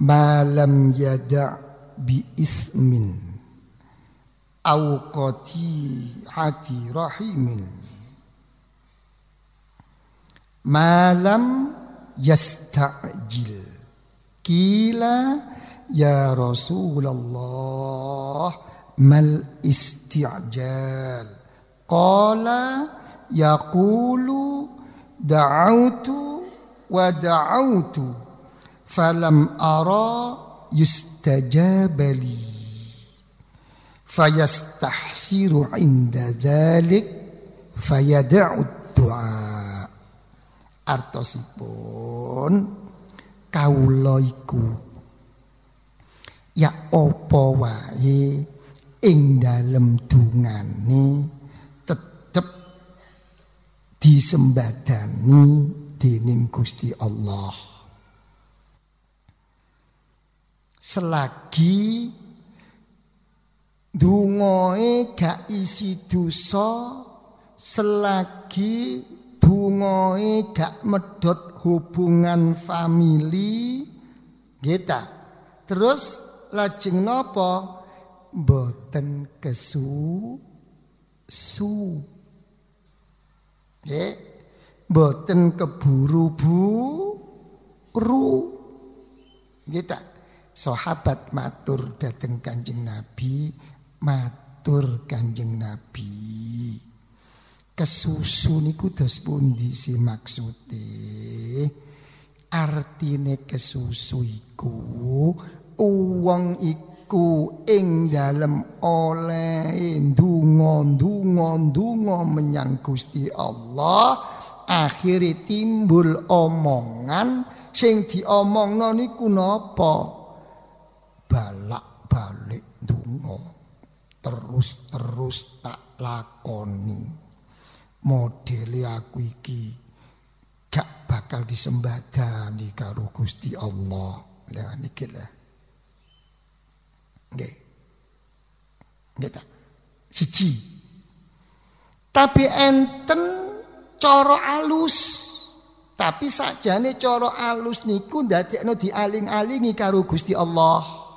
ma lam yada' bi ismin au qati'ati rahimin malam yasta'jil kila ya Rasulullah mal isti'jal. Qala yaqulu da'autu wa da'autu falam ara yustajabali fayastahsiru inda dhalik fayada'u du'a. Artosipun kawula iku ya apa wae ing dalem dungane tetep disembadani dening Gusti Allah. Selagi dungoe gak isi dosa selagi dungoe gak medot hubungan famili kita terus lajeng nopo boten kesu su Nggih boten keburu bu ru kita sahabat matur dateng Kanjeng Nabi, matur Kanjeng Nabi. Kesusu niku dos pundi si maksude? Artine kesusu iku uwong iku ing dalem oleh ndonga ndonga menyang Gusti Allah. Akhirnya timbul omongan sing diomongno niku napa? Balak balik dungo terus-terus tak lakoni. Modeli aku iki gak bakal disembadani karo Gusti Allah. Lah niki lah nggih. Nggih ta? Siji. Tapi enten cara alus. Tapi sakjane cara alus niku ndadekno dialing-alingi karo Gusti Allah.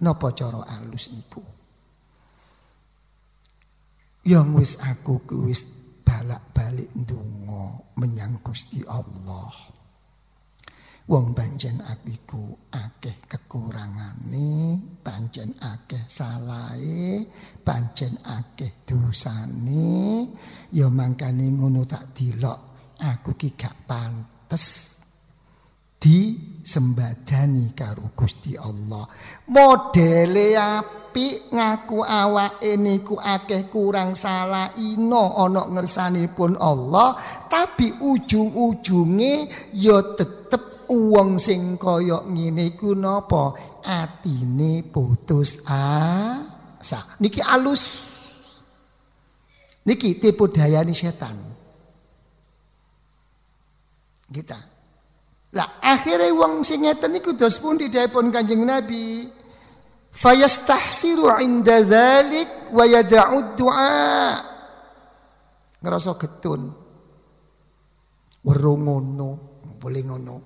Napa cara alus niku? Yang wis aku wis balak-balik ndonga menyang Gusti Allah. Wong pancen aku iku akeh kekurangane, pancen akeh salahe, pancen akeh dosane, ya mangkane ngono tak dilok aku ki gak pantes disembadani karo Gusti Allah. Modele apik ngaku awake niku akeh kurang salah ino ana ngersanipun Allah, tapi ujung-ujunge ya tetep uang sing kaya ngene iku napa? Atine putus asa. Niki alus. Niki tipu dayani setan. Kita lah akhirnya wong sing ngeten niku dos pundi dipun Kanjeng Nabi. Fayastahsiru inda dzalik wa yad'u du'a. Ngerasa getun. Weruh ngono, boleh ngono.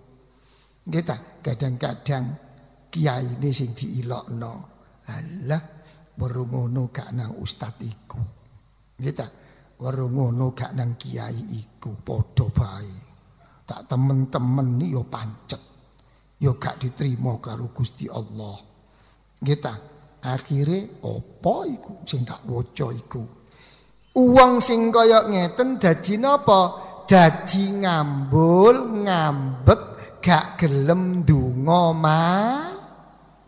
Kita kadang-kadang kiai ini sing diilokno. Alah, weruh ngono gak nang ustad iku. Kita weruh ngono gak nang kiai iku padha bae. Tak temen-temen yo pancet. Yo gak diterima karo Gusti Allah. Kita akhirnya opo iku sing tak waca iku. Uang sing kaya ngeten dadi napa? dadi ngambul ngambek gak gelem donga ma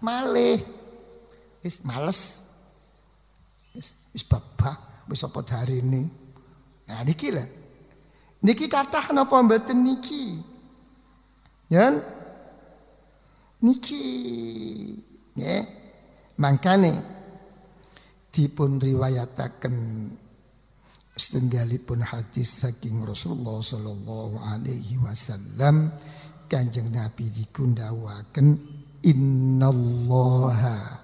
malih wis males wis wis babah wis apa darine nah niki lho niki kathah napa mboten niki? Ya niki. Nggih. Mangkane dipun riwayataken setunggalipun hadis saking Rasulullah sallallahu alaihi wasallam Kanjeng Nabi dikundawaken innallaha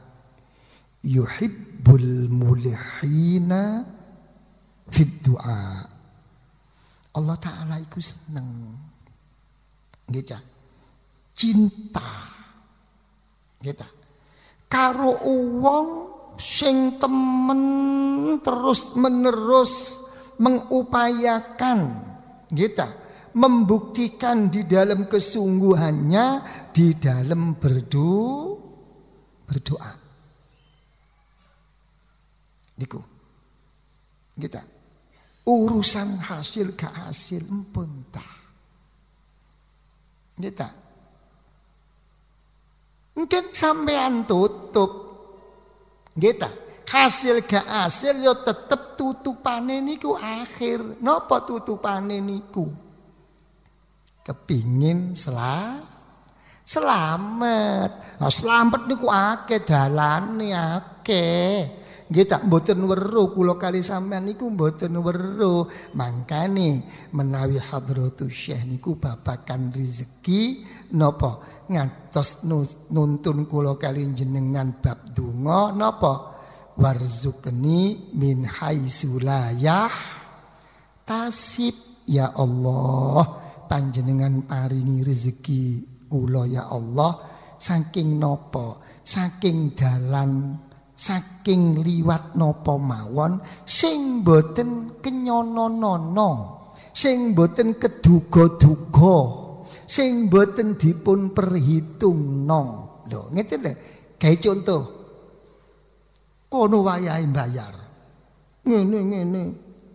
yuhibbul mulihina fid du'a Allah taala iku seneng. Nggih cinta. Kita karo wong sing temen terus menerus mengupayakan kita membuktikan di dalam kesungguhannya di dalam berdoa berdoa. Niku. Kita urusan hasil ke hasil empun kita mungkin sampean tutup kita hasil gak hasil yo tetep tutupane niku akhir. Napa tutupane niku? Kepingin sela selamat. Nah, selamat niku akeh dalane akeh. Nggih tak mboten weruh kula kali sampean niku mboten weruh. Mangkane menawi hadratus syekh niku babakan rezeki napa? Ngantos nuntun kula kali jenengan bab donga napa? Warzukni min haisulayah tasib ya Allah panjenengan paringi rezeki kula ya Allah. Saking nopo saking dalan saking liwat nopo mawon sing boten kenyono-nono sing boten keduga-duga sing boten dipun perhitungno lho ngeten lho gawe contoh kono wayahe bayar. Ngene-ngene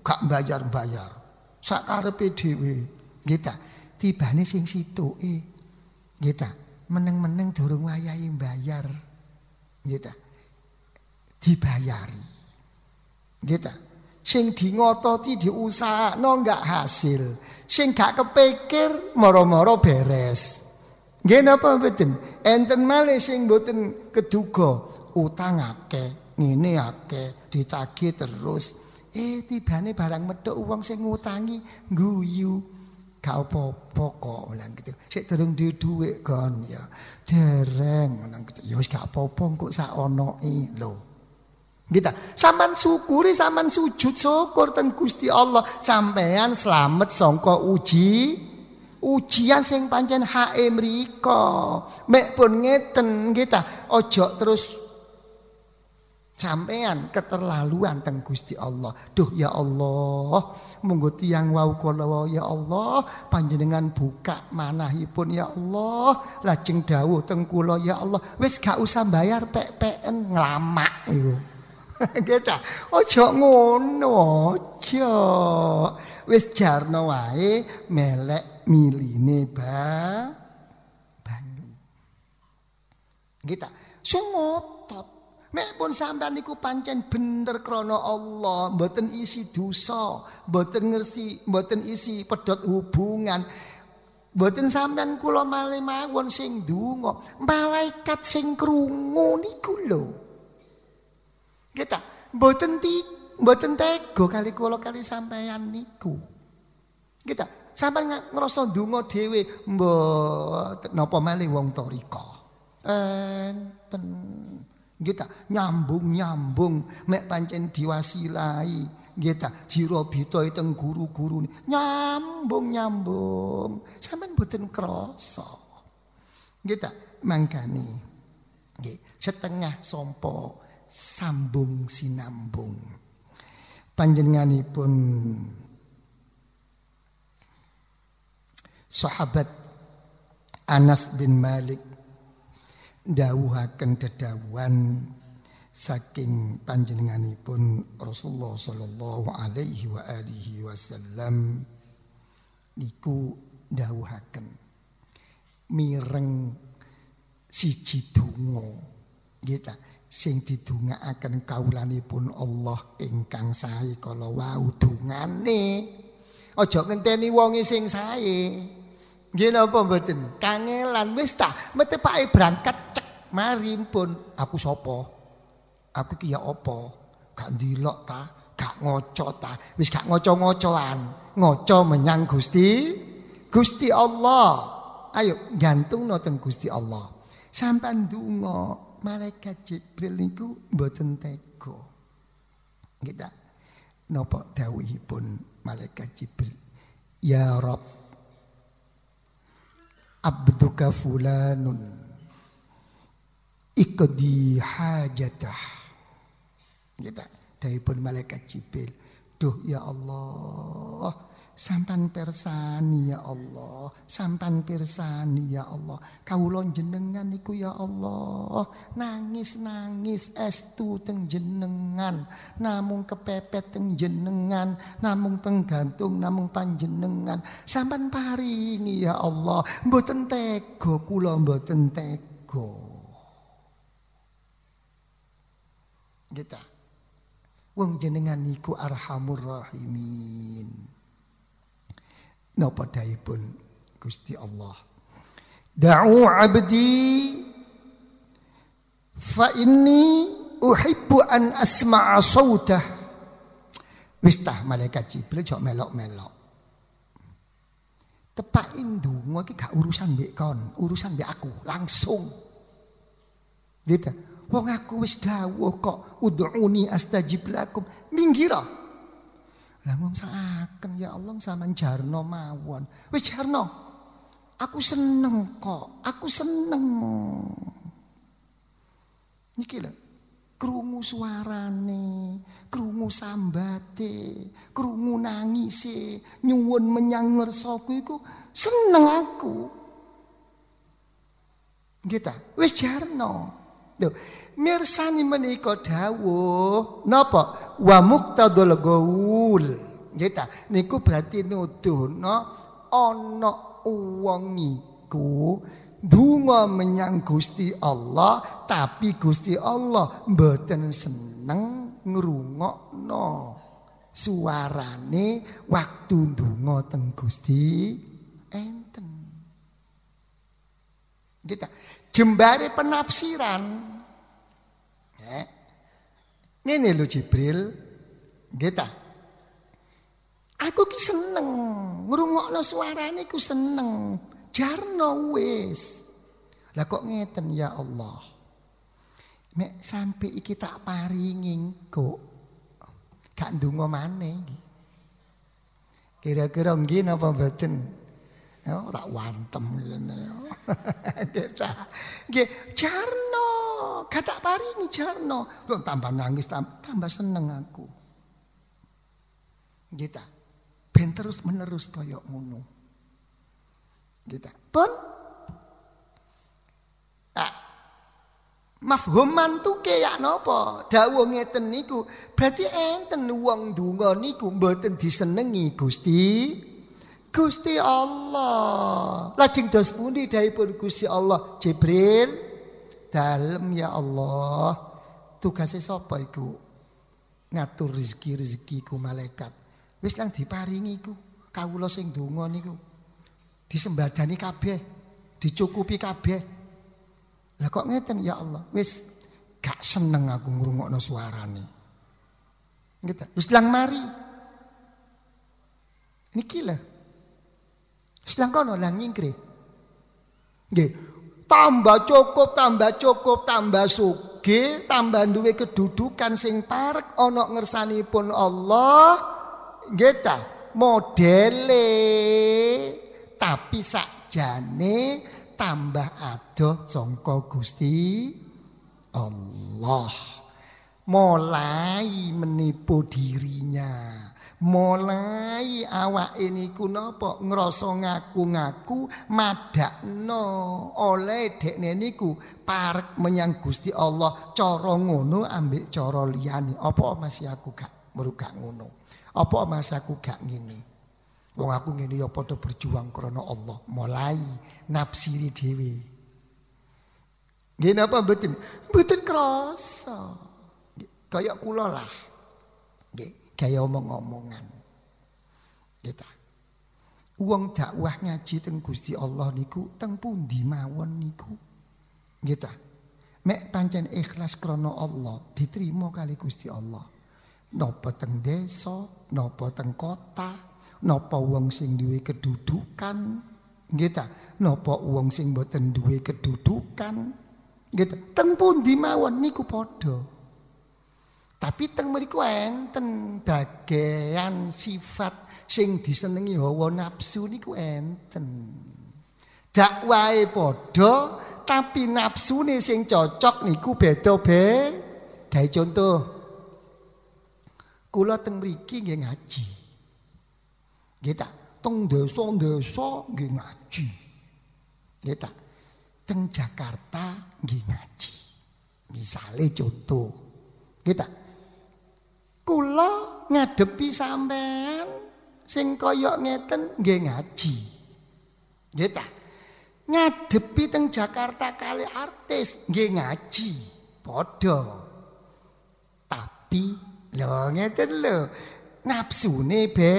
gak bayar-bayar. Sakarepe dhewe. Nggih ta? Tibane sing situke. Nggih ta? Meneng-meneng durung wayahe bayar. Nggih ta? Dibayari. Ta? Sing di ngototi diusahakno enggak hasil. Sing gak kepikir moro-moro beres. Nggih napa mboten? Enten malih sing mboten keduga utang akeh ngene akeh ditagih terus eh tibane barang medhok wong sing ngutangi guyu gak apa-apa kok lan gitu sik duwe kon ya dereng lan gitu ya wis gak apa-apa kok sak onoke lho Kita sampean syukuri sampean sujud syukur teng Gusti Allah. Sampean selamat sangka uji ujian sing pancen hae mriko. Mek pun ngeten kita ojo terus Sampean keterlaluan teng Gusti Allah. Duh ya Allah, monggo tiyang wau kula ya Allah, panjenengan buka manahipun ya Allah, lajeng dawuh teng kula ya Allah, wis gak usah bayar pek-peken nglamak iku. Kita ojo ngono aja. Wis jarno wae melek miline ba banyu. Kita sumut Mek pun sampean niku pancen bener krana Allah, mboten isi dosa, mboten ngersi, mboten isi pedot hubungan. Mboten sampean kula malih mawon sing donga, malaikat sing krungu niku lho. Kita mboten ti mboten tega kali kula kali sampean niku. Kita sampean ngrasa donga dhewe mbok napa malih wong torika. Enten Kita nyambung-nyambung mek pancen diwasilai Nggih ta, jirobito teng guru-guru nyambung-nyambung. Sampeyan mboten krasa. Nggih ta, mangkane nggih setengah sompo sambung sinambung. Panjenenganipun sahabat Anas bin Malik dawuhaken dedawuhan saking panjenenganipun Rasulullah sallallahu alaihi wa alihi wasallam niku dawuhaken mireng siji donga nggih sing didongaaken kaulanipun Allah ingkang sae kala wau dongane aja ngenteni wonge sing sae nggih napa mboten kangelan wis ta metepake berangkat cek mari pun aku sapa Aku ki ya apa? Gak ndilok ta, gak ngoco ta. Wis gak ngoco-ngocoan. Ngoco menyang Gusti Gusti Allah. Ayo gantungno teng Gusti Allah. Sampai ndonga malaikat Jibril niku mboten tega. Kita napa dawuhipun malaikat Jibril. Ya Rabb abduka fulanun ikdi hajatah kita pun malaikat Jibril. Duh ya Allah, sampan persani ya Allah, sampan persani ya Allah. Kaulon jenengan iku ya Allah, nangis-nangis estu teng jenengan, namung kepepet teng jenengan, namung teng gantung, namung panjenengan. Sampan paringi ya Allah, mboten tega kula mboten tega. Kita Wong jenengan niku arhamur rahimin. Napa pun Gusti Allah. Da'u abdi fa inni uhibbu an asma'a sautah. Wis tah malaikat Jibril jok melok-melok. Tepak indungo iki gak urusan mbek kon, urusan mbek aku langsung. Gitu. Wong aku wis dawuh kok ud'uni astajib lakum. Minggira. Lah ngomong saaken ya Allah sama jarno mawon. Wis jarno. Aku seneng kok. Aku seneng. Niki lho. Krungu suarane, krungu sambate, krungu nangise, nyuwun menyang ngersaku iku seneng aku. Kita wis jarno. Tuh, mirsani menika dawuh napa? Wa muqtadul gaul. Nggih Niku berarti nuduhno ana wong iku donga menyang Gusti Allah tapi Gusti Allah mboten seneng ngrungokno suarane waktu donga teng Gusti enten. Kita jembare penafsiran. Ya. Ini lho Jibril. Kita. Aku ki seneng ngrungokno suarane ku seneng. Jarno wis. Lah kok ngeten ya Allah. Mek sampai iki tak paringi kok. Gak ndonga maneh. Kira-kira nggih napa mboten? Ya, tak wantem ngene. Kita. Nggih, jarno, kata paringi jarno. Lo tambah nangis tambah seneng aku. Kita. Ben terus menerus koyok ngono. Kita. Pun ah, mafhum mantuke ya napa? Dawuh ngeten niku berarti enten wong donga niku mboten disenengi Gusti Gusti Allah. Lajeng dos pundi pun Gusti Allah? Jibril dalem ya Allah. Tugasnya sapa iku? Ngatur rezeki ku malaikat. Wis lang diparingi iku. Kawula sing donga niku. Disembadani kabeh, dicukupi kabeh. Lah kok ngeten ya Allah? Wis gak seneng aku ngrungokno suarane. Gitu. Wis lang mari. Niki lah Sedangkan orang nyingkri. Nggih. Tambah cukup, tambah cukup, tambah sugih, tambah duwe kedudukan sing parek ana ngersanipun Allah. Nggih ta? Modele tapi sakjane tambah adoh sangka Gusti Allah. Mulai menipu dirinya. Mulai awake niku napa? Ngrasa ngaku-ngaku madakno oleh dekne niku. Parek menyang Gusti Allah cara ngono ambek cara liyane. Apa masih aku gak merugak ngono. Apa masih aku gak ngene. Wong aku ngene ya padha berjuang krana Allah. Mulai nafsiri dhewe. Gini apa betul? Betul krasa. Kayak kula lah. Gaya omong-omongan. Kita. Uang dakwah ngaji teng Gusti Allah niku teng pundi mawon niku. Kita. Mek pancen ikhlas krana Allah diterima kali Gusti Allah. Napa teng desa, napa teng kota, napa wong sing duwe kedudukan, kita. Napa wong sing boten duwe kedudukan, gitu. Teng pundi mawon niku padha. Tapi teng mriku enten bagian sifat sing disenengi hawa nafsu niku enten. Dakwahe padha tapi nafsune sing cocok niku beda be. Gawe contoh. Kula teng mriki nggih ngaji. Nggih ta? Teng desa-desa nggih ngaji. Nggih? Teng Jakarta nggih ngaji. Misale contoh. Nggih? Kula ngadepi sampean sing kaya ngeten nggih ngaji. Nggih ta? Ngadepi teng Jakarta kali artis nggih ngaji. Padha. Tapi lho ngeten lho. Nafsune be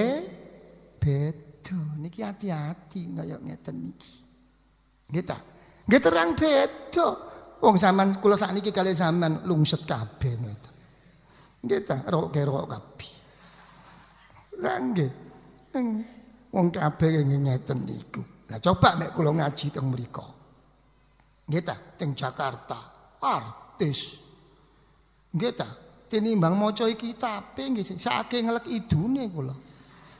beda. Niki hati-hati kaya ngeten niki. Nggih ta? Nggih terang beda. Wong sampean kula sakniki kali sampean lungset kabeh ngeten. Nggih ta, rok-rok kabeh. Lah nggih. Wong kabeh ngeten niku. Lah coba nek kula ngaji teng mriku. Nggih ta, teng Jakarta, artis. Nggih ta, tinimbang maca kitab nggih saking ngelek idune kula.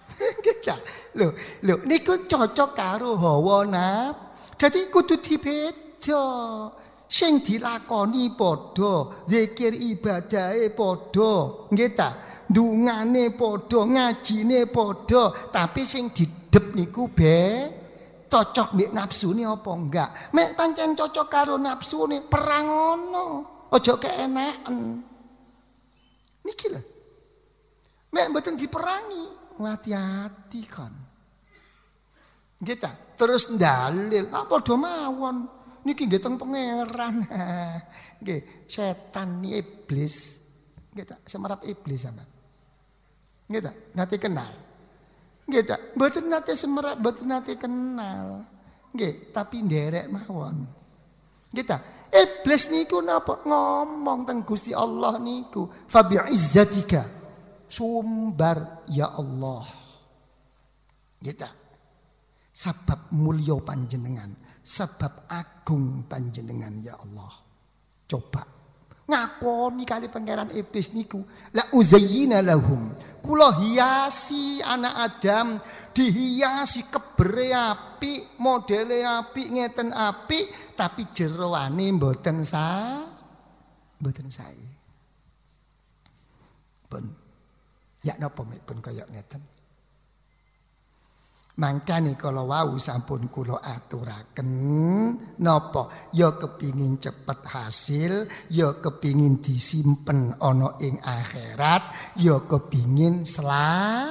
Nggih ta. Lho, lho niku cocok karo hawa naf. Dadi kudu dibeda. Sing dilakoni padha zikir ibadahe padha. Nggih ta? Ndungane padha ngajine padha. Tapi sing didep niku be cocok mek nafsune apa enggak? Mek pancen cocok karo nafsune perang ngono. Aja keenaken. Niki lho. Mek mboten diperangi hati-hati kan nggih terus dalil apa padha mawon niki nggih teng pangeran. Nggih, setan iblis. Nggih ta, semerap iblis sama. Nggih ta, nate kenal. Nggih ta, mboten nate semerap, mboten nate kenal. Nggih, tapi nderek mawon. Nggih ta, iblis niku napa ngomong teng Gusti Allah niku, fa izzatika sumbar ya Allah. Nggih ta. Sebab mulya panjenengan sebab agung panjenengan ya Allah. Coba. Ngakoni kali pangeran iblis niku. La uzayyina lahum. Kula hiasi anak Adam dihiasi kebere api modele api ngeten api tapi jeroane mboten sa mboten sae. Pun. Ya napa pun kaya ngeten Mangkane kalau wau sampun kula aturaken napa ya kepingin cepet hasil, ya kepingin disimpen ana ing akhirat, ya kepingin sela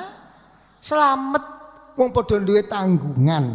selamat wong padha duwe tanggungan.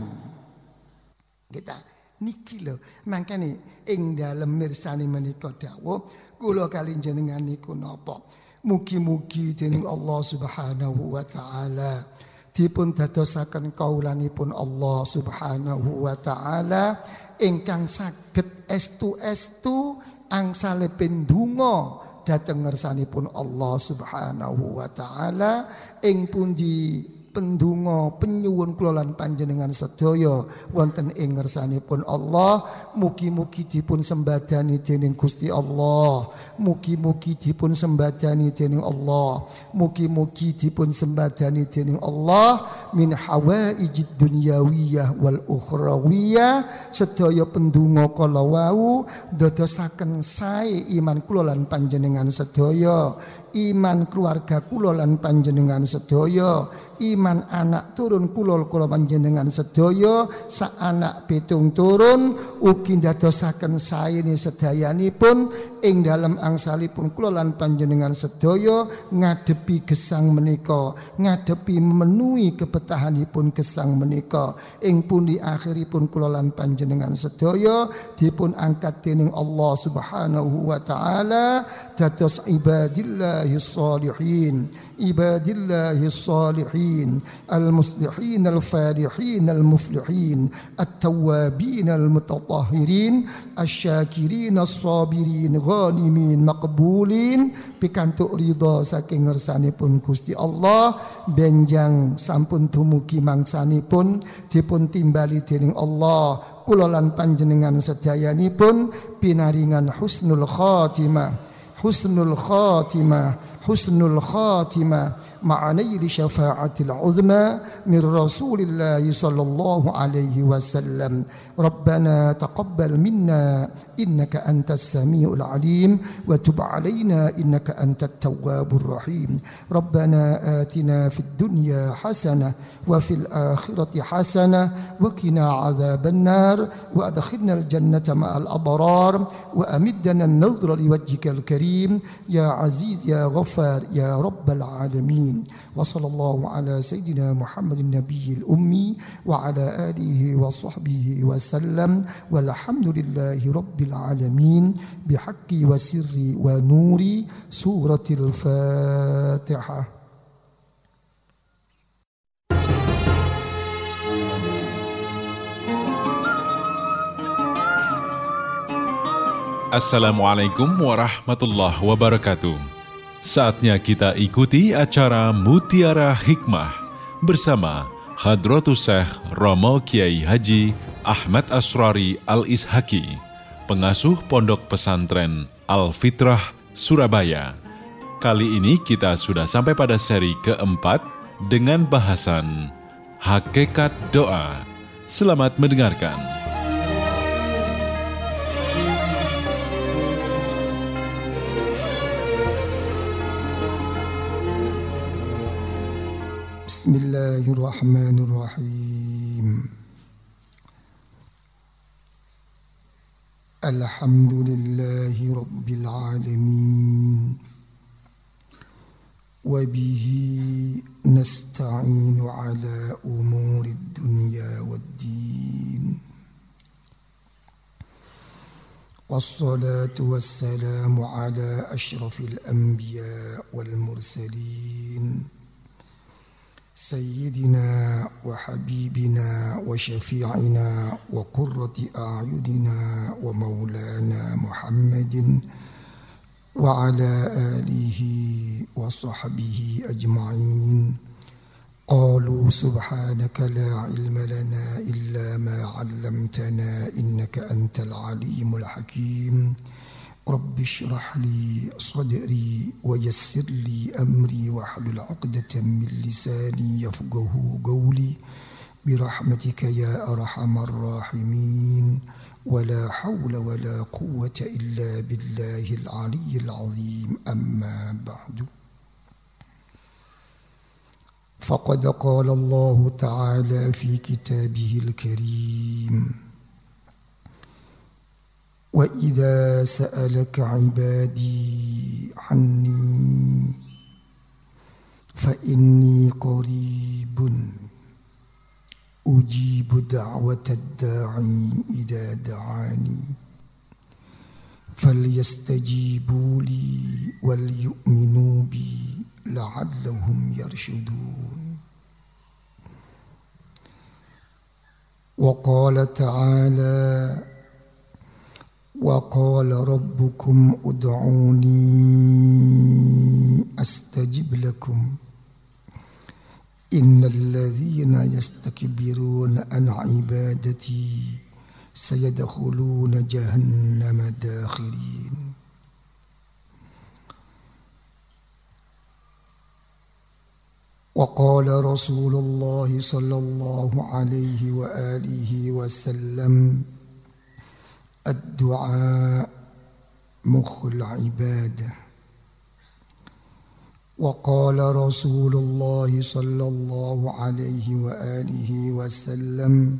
Kita niki lho, mangkane ing dalem mirsani menika dawuh kula kali jenengan niku napa? Mugi-mugi dening Allah Subhanahu wa taala dipun dadosaken kaulanipun Allah Subhanahu wa taala ingkang saged estu-estu angsalepin donga dhateng ngersanipun Allah Subhanahu wa taala. Ing pundi pendungo penyuwun kula panjenengan sedaya wonten ing ngersanipun Allah mugi-mugi dipun sembadani dening Gusti Allah. Mugi-mugi dipun sembadani dening Allah. Mugi-mugi dipun sembadani dening Allah. Min hawaijid dunyawiyah wal ukhrawiyah sedaya pendungo kala wau dadosaken sae iman kula panjenengan sedaya iman keluarga kula lan panjenengan sedaya. Iman anak turun kulol kula panjenengan sedaya. Sa anak pitung turun ugi ndadosaken saene sedayanipun ing dalam angsalipun kula lan panjenengan sedoyo ngadepi gesang meniko ngadepi memenuhi kebetahanipun gesang meniko ing pundi akhiripun kula lan panjenengan sedaya dipun angkat dening Allah Subhanahu wa taala dados ibadillahis sholihin عباد الله الصالحين المصلحين الفالحين المفلحين التوابين المتطهرين الشاكرين الصابرين غانمين مقبولين pikantuk ridha saking ngersanipun Gusti Allah benjang sampun dumugi mangsanipun dipun timbali dening Allah kula lan panjenengan sedayanipun pinaringan husnul khatimah حسن الخاتمة حسن الخاتمة. مع نيل شفاعة العظمى من رسول الله صلى الله عليه وسلم. ربنا تقبل منا إنك أنت السميع العليم وتب علينا إنك أنت التواب الرحيم. ربنا آتنا في الدنيا حسنة وفي الآخرة حسنة وقنا عذاب النار وأدخلنا الجنة مع الأبرار وأمدنا النظر لوجهك الكريم. يا عزيز يا غفار يا رب العالمين. وصلى الله على سيدنا محمد النبي الأمي وعلى آله وصحبه وسلم. والحمد لله رب العالمين. بحق وسر ونور سورة الفاتحة. Assalamualaikum warahmatullahi wabarakatuh. Saatnya kita ikuti acara Mutiara Hikmah bersama Hadratus Syekh Romo Kiai Haji Ahmad Asrari Al-Ishaki, pengasuh Pondok Pesantren Al-Fitrah Surabaya. Kali ini kita sudah sampai pada seri keempat dengan bahasan Hakikat Doa. Selamat mendengarkan. الله الرحمن الرحيم. الحمد لله رب العالمين. وبه نستعين على أمور الدنيا والدين. والصلاة والسلام على أشرف الأنبياء والمرسلين. سيدنا وحبيبنا وشفيعنا وقرة أعيننا ومولانا محمد وعلى آله وصحبه أجمعين. قالوا سبحانك لا علم لنا إلا ما علمتنا إنك أنت العليم الحكيم. رب اشرح لي صدري ويسر لي أمري واحلل عقدة من لساني يفقه قولي. برحمتك يا أرحم الراحمين. ولا حول ولا قوة إلا بالله العلي العظيم. أما بعد. فقد قال الله تعالى في كتابه الكريم وإذا سألك عبادي عني فإني قريب أجيب دعوة الداعي إذا دعاني فليستجيبوا لي وليؤمنوا بي لعلهم يرشدون وقال تعالى وقال ربكم ادعوني أستجب لكم. إن الذين يستكبرون عن عبادتي سيدخلون جهنم داخرين. وقال رسول الله صلى الله عليه وآله وسلم الدعاء مخ العبادة. وقال رسول الله صلى الله عليه وآله وسلم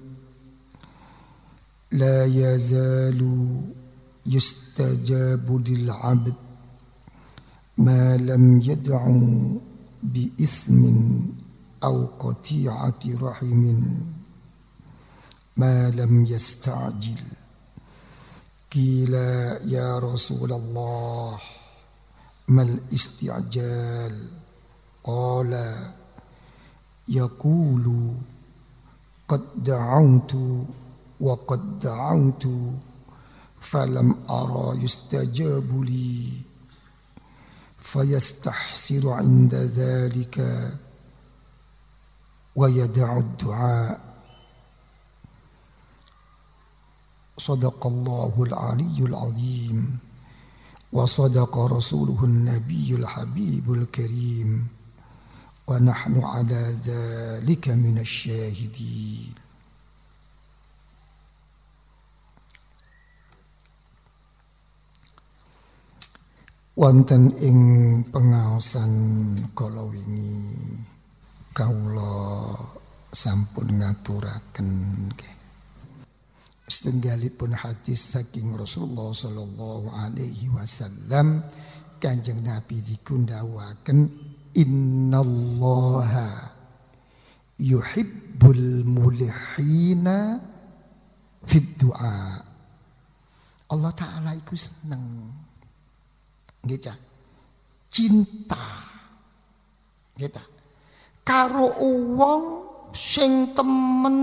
لا يزال يستجاب للعبد ما لم يدع بإثم أو قطيعة رحم ما لم يستعجل. قيل يا رسول الله ما الاستعجال؟ قال يقول قد دعوت وقد دعوت فلم أرى يستجاب لي فيستحسر عند ذلك ويدع الدعاء. صدق الله العلي العظيم وصدق رسوله النبي الحبيب الكريم ونحن على ذلك من الشاهدين. Wonten ing pengaosan kala wingi kawula sampun ngaturaken nggih. Setunggalipun hadis saking Rasulullah sallallahu alaihi wasallam Kanjeng Nabi dikundawaken innallaha yuhibbul mulihina fid du'a. Allah taala iku seneng. Gitu cinta. Gitu karo wong sing temen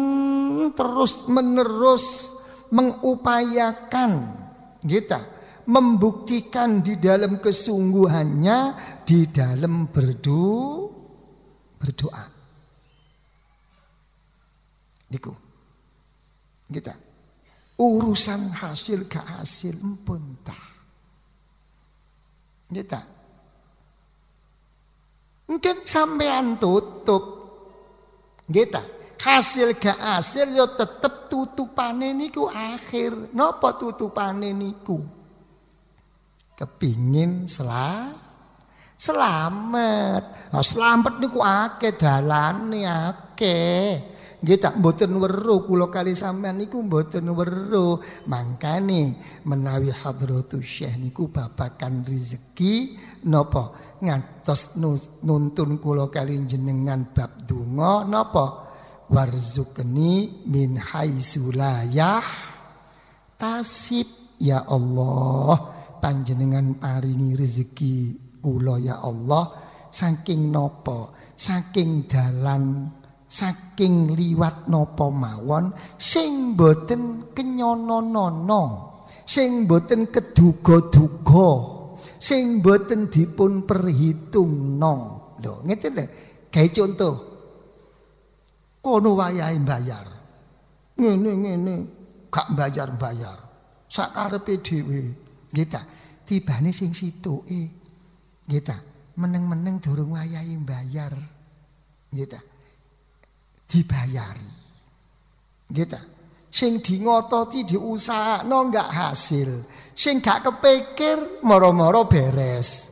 terus menerus mengupayakan kita membuktikan di dalam kesungguhannya di dalam berdoa. Berdoa Diku kita urusan hasil ke hasil pun kita mungkin sampean tutup Gitu. Hasil gak hasil yo tetep tutupane niku akhir. Napa tutupane niku? Kepingin sela selamat. Nah, selamat niku akeh dalane akeh. Nggih tak mboten weruh kula kali sampean niku mboten weruh. Mangkane menawi hadratus syekh niku babakan rezeki napa ngantos nuntun kula kali jenengan bab donga napa? Warzukni min haisulayah tasib ya Allah. Panjenengan paringi rezeki kula ya Allah. Saking napa? Saking dalan saking liwat napa mawon? Sing boten kenyono-nono. Sing boten keduga-duga sing boten dipun perhitungno. Lho, ngeten lho. Gawe contoh. Kono wayahe bayar. Ngene ngene gak bayar-bayar. Sakarepe dhewe. Nggih ta? Sing situke. Nggih ta? Meneng-meneng durung wayahe bayar. Nggih? Dibayari. Nggih? Sing di ngototi diusahakno enggak hasil. Sing gak kepikir moro-moro beres.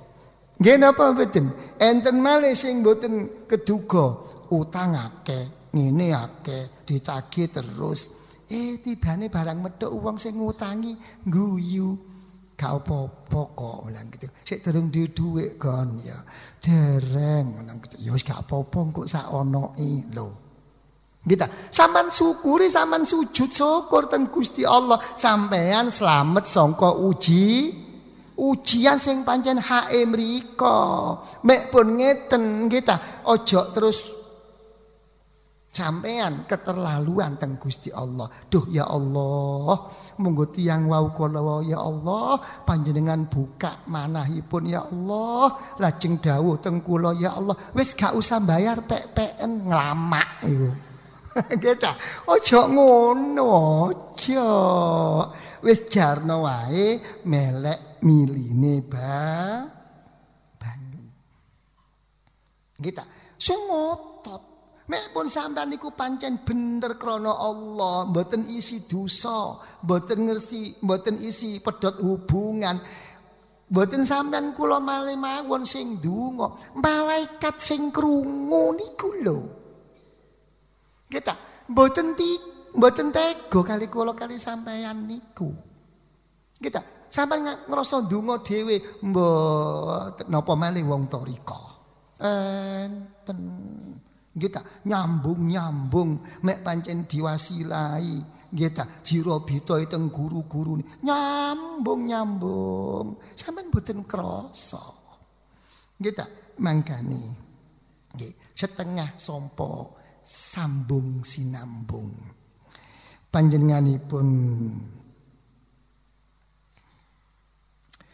Nggih napa mboten? Enten malih sing mboten keduga utang akeh, ngene akeh, ditagih terus. Eh tibane barang medhok wong sing ngutangi guyu. Gak apa-apa kok bilang gitu. Sik durung duwe dhuwit kon ya. Dereng bilang gitu. Ya wis gak apa-apa kok sak onoke lho. Gitu. Saman syukuri, saman sujud syukur teng Gusti Allah. Sampean selamat sangka uji ujian sing pancen hae mriko. Mek pun ngeten kita ojo terus sampean keterlaluan teng Gusti Allah. Duh ya Allah, monggo tiyang wau kula ya Allah, panjenengan buka manahipun ya Allah, lajeng dawuh teng kula ya Allah, wis gak usah bayar pek-peken nglamak iku. Kita ojo ngono aja. Wis jarno wae melek miline ba banyu. Kita sing Mek pun sampean niku pancen bener krana Allah, mboten isi dosa, mboten ngersi, mboten isi pedot hubungan. Mboten sampean kula malih mawon sing donga, malaikat sing krungu niku lho. Kita mboten ti mboten tega kali kula kali sampean niku. Kita sampean ngrasa donga dhewe mbok napa malih wong torika. Enten. Kita nyambung-nyambung mek pancen diwasilai. Kita jiro bito itu guru-guru nyambung-nyambung. Sampean mboten krasa. Kita mangkani setengah sompo sambung sinambung. Panjenenganipun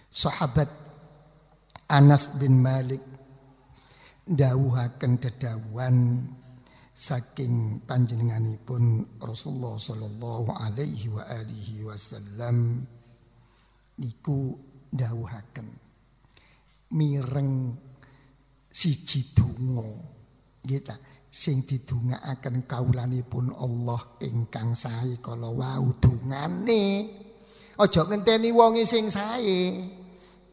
sahabat Anas bin Malik dawuhaken dedawuhan saking panjenenganipun Rasulullah sallallahu alaihi wa alihi wasallam niku dawuhaken mireng siji donga kita sing didongaaken kaulanipun Allah ingkang sae kala wau dungane aja ngenteni wonge sing sae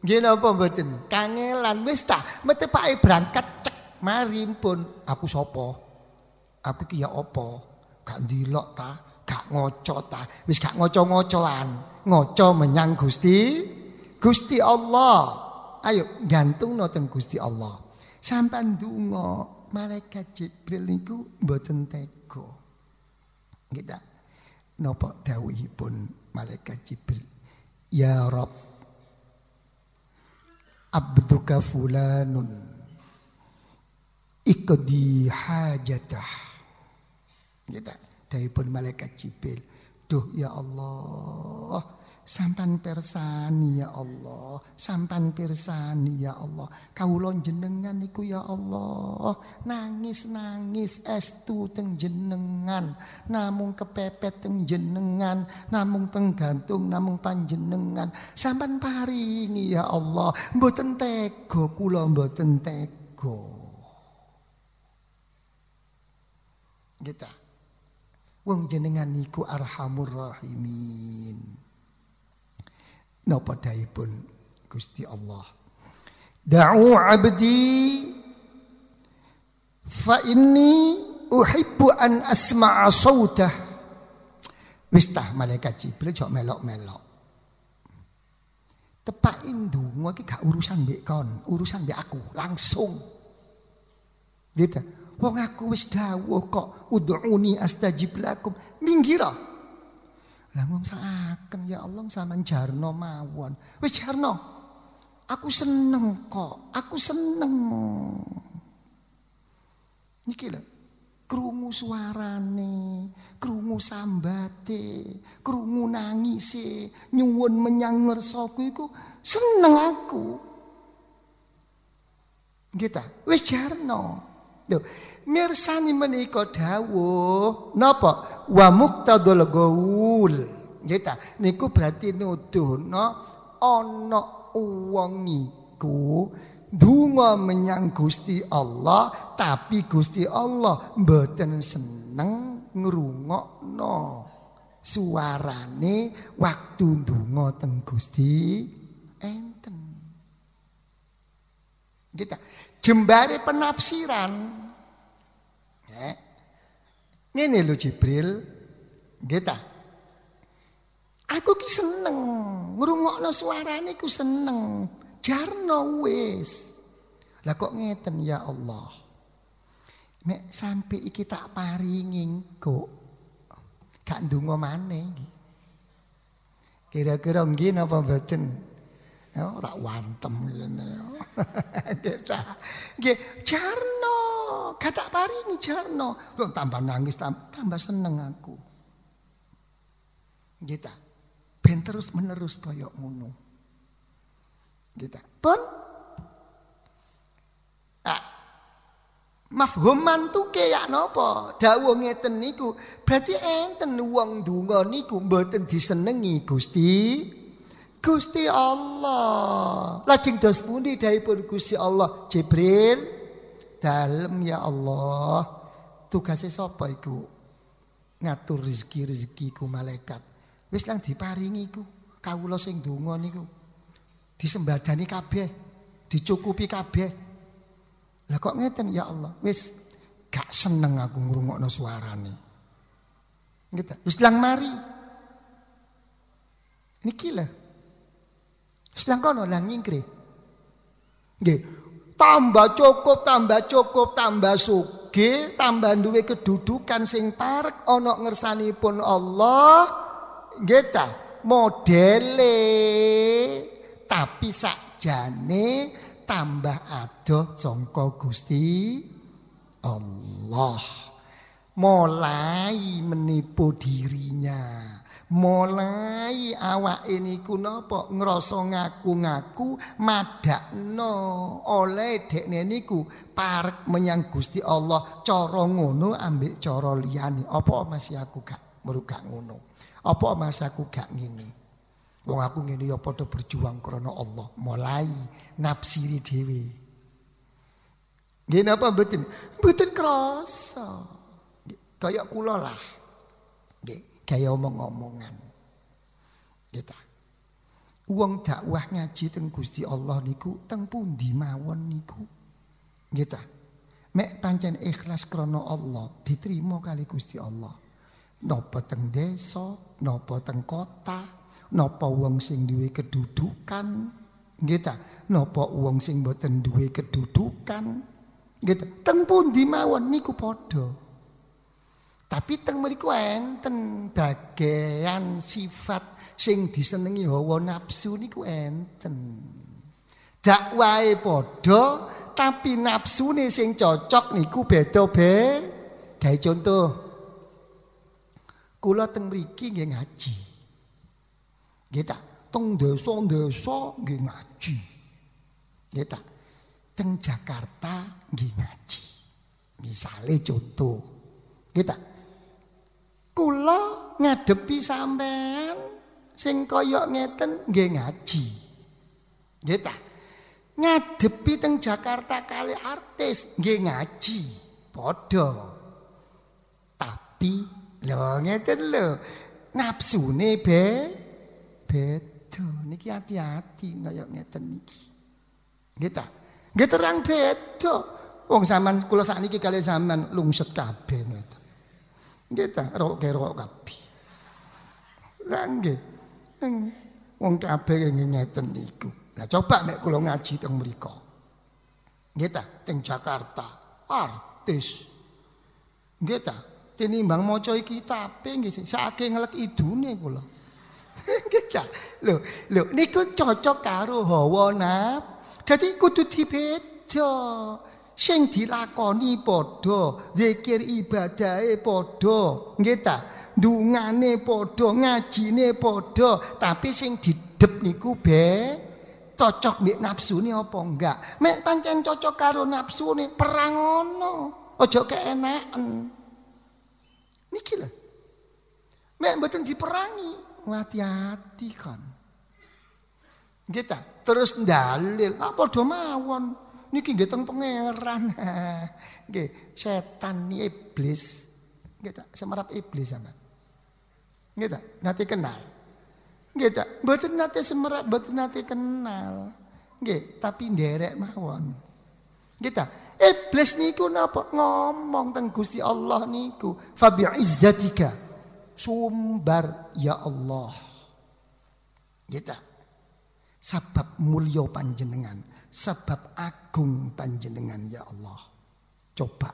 Nggih napa mboten? Kangelan wis ta, metepake berangkat cek mari pun aku sapa? Aku ki ya apa? Gak ndelok ta, gak ngoco ta. Wis gak ngoco-ngocoan. Ngoco menyang Gusti Gusti Allah. Ayo gantungno teng Gusti Allah. Sampai donga malaikat Jibril niku mboten tega. Kita napa dawuhipun malaikat Jibril? Ya Rabb abduka fulanun ikdi hajatah kita pun malaikat Jibril duh ya Allah Sampan persani ya Allah, sampan persani ya Allah. Kaulon jenengan niku ya Allah, nangis-nangis estu teng jenengan, namung kepepet teng jenengan, namung teng gantung, namung panjenengan. Sampan paringi ya Allah, mboten tego kula mboten tego. Kita Wong jenengan niku arhamur rahimin. Napa pun Gusti Allah. Da'u abdi fa inni uhibbu an asma'a sautah. Wis tah malaikat Jibril jok melok-melok. Tepak indungo iki gak urusan mbek kon, urusan mbek aku langsung. Gitu. Wong aku wis dawuh kok ud'uni astajib lakum. Minggirah. Lah ngomong saken ya Allah sama jarno mawon. Wis jarno. Aku seneng kok. Aku seneng. Niki lho. Krungu suarane, krungu sambate, krungu nangise, nyuwun menyang ngersaku iku seneng aku. Kita wis jarno. Mirsani menika dawuh napa wa muqtadul gaul Kita niku berarti nuduhno ana wong iku donga menyang Gusti Allah tapi Gusti Allah mboten seneng ngrungokno suarane waktu donga teng Gusti. Enten. Kita jembare penafsiran ini lho Jibril. Nggih Aku ki seneng ngrungokno suarane ku seneng. Jarno wis. Lah kok ngeten ya Allah. Nek sampai iki tak paringi kok gak ndonga maneh. Kira-kira nggih napa mboten? Ya tak wantem ngene. Kita. Nggih, jarno, kata paringi jarno. Tambah nangis tambah seneng aku. Kita. Ben terus menerus koyok ngono. Kita. Pun ah, mafhum mantuke ya napa dawuh ngeten niku berarti enten wong donga niku mboten disenengi Gusti Gusti Allah. Lajeng dos pundi dahipun Gusti Allah? Jibril, dalem ya Allah. Tugasnya sapa iku? Ngatur rezeki ku malaikat. Wis lang diparingi iku. Kawula sing donga niku. Disembadani kabeh, dicukupi kabeh. Lah kok ngeten ya Allah? Wis gak seneng aku ngrungokno suarane. Gitu. Wis lang mari. Niki lah sedang kono lah nyingkri. Nggih. Tambah cukup, tambah cukup, tambah suge, tambah duwe kedudukan sing parek ana ngersanipun Allah. Nggih? Modele tapi sakjane tambah adoh sangka Gusti Allah. Mulai menipu dirinya mulai awak ini ku napa? Ngrasa ngaku-ngaku madakno oleh dekne niku parek menyang Gusti Allah. Cara ngono ambek cara liyane. Apa masih aku gak merugak ngono? Apa masih aku gak ngene? Wong aku ngene ya padha berjuang krana Allah. Mulai nafsiri dhewe. Nggih napa mboten? Mboten krasa. Kaya kula lah. nggih gaya omong-omongan. Kita. Uang dakwah ngaji teng Gusti Allah niku teng pundi mawon niku. Kita. Mek pancen ikhlas krono Allah diterima kali Gusti Allah. Napa teng desa, napa teng kota, napa wong sing duwe kedudukan, kita. Napa wong sing boten duwe kedudukan, gitu. Teng pundi mawon niku padha. Tapi teng mriku enten bagian sifat sing disenengi hawa nafsu niku enten. Dakwahe padha tapi nafsune sing cocok niku beda be. Gawe contoh. Kula teng mriki nggih ngaji. Nggih ta, teng desa-desa nggih ngaji. Nggih ta. Teng Jakarta nggih ngaji. Misale contoh. Nggih ta. Kula ngadepi sampean sing kaya ngeten nggih ngaji. Nggih ta? Ngadepi teng Jakarta kali artis nggih ngaji. Padha. Tapi lho ngeten lho. Nafsune be beda. Niki hati-hati kaya ngeten niki. Nggih ta? Nggih terang beda. Wong sampean kula sakniki kali sampean lungset kabeh ngeten. Nggih rok kerok kabeh. Lah nggih. Wong kabeh ngeten niku. Lah coba nek kula ngaji teng mriku. Nggih ta, teng Jakarta, artis. Nggih ta, tinimbang maca kitab nggih saking ngelek idune kula. Nggih ta. Lho, lho niku cocok karo hawa naf. Jadi kudu dibeda. Sing dilakoni padha zikir ibadahe padha. Nggih ta? Ndungane padha ngajine padha. Tapi sing didep niku be cocok mbek nafsune apa enggak? Mek pancen cocok karo nafsune perang ngono. Aja keenaken. Niki lho. Mek mboten diperangi hati-hati ta? Terus dalil apa padha mawon niki nggih teng pangeran. Nggih, setan iblis. Nggih tak semerap iblis sama. Nggih tak nate kenal. Nggih tak mboten nate semerap, mboten nate kenal. Nggih, tapi nderek mawon. Nggih tak Iblis niku napa ngomong teng Gusti Allah niku, fa bi izzatika sumbar ya Allah. Kita sebab mulya panjenengan sebab agung panjenengan ya Allah. Coba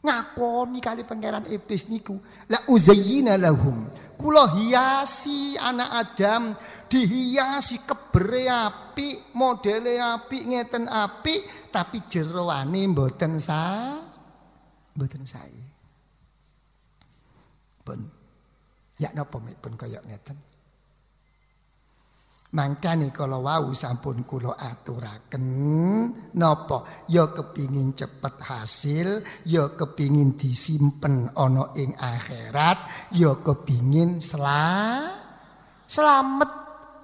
ngakoni kali pangeran iblis niku la uzayyina lahum Kula hiasi anak Adam dihiasi kebere api, modele api, ngeten api, tapi jeroane mboten sa mboten sae. Pun ya napa pun kaya ngeten. Mangkane kalau wau sampun kula aturaken napa ya kepingin cepet hasil, ya kepingin disimpen ana ing akhirat, ya kepingin sela selamat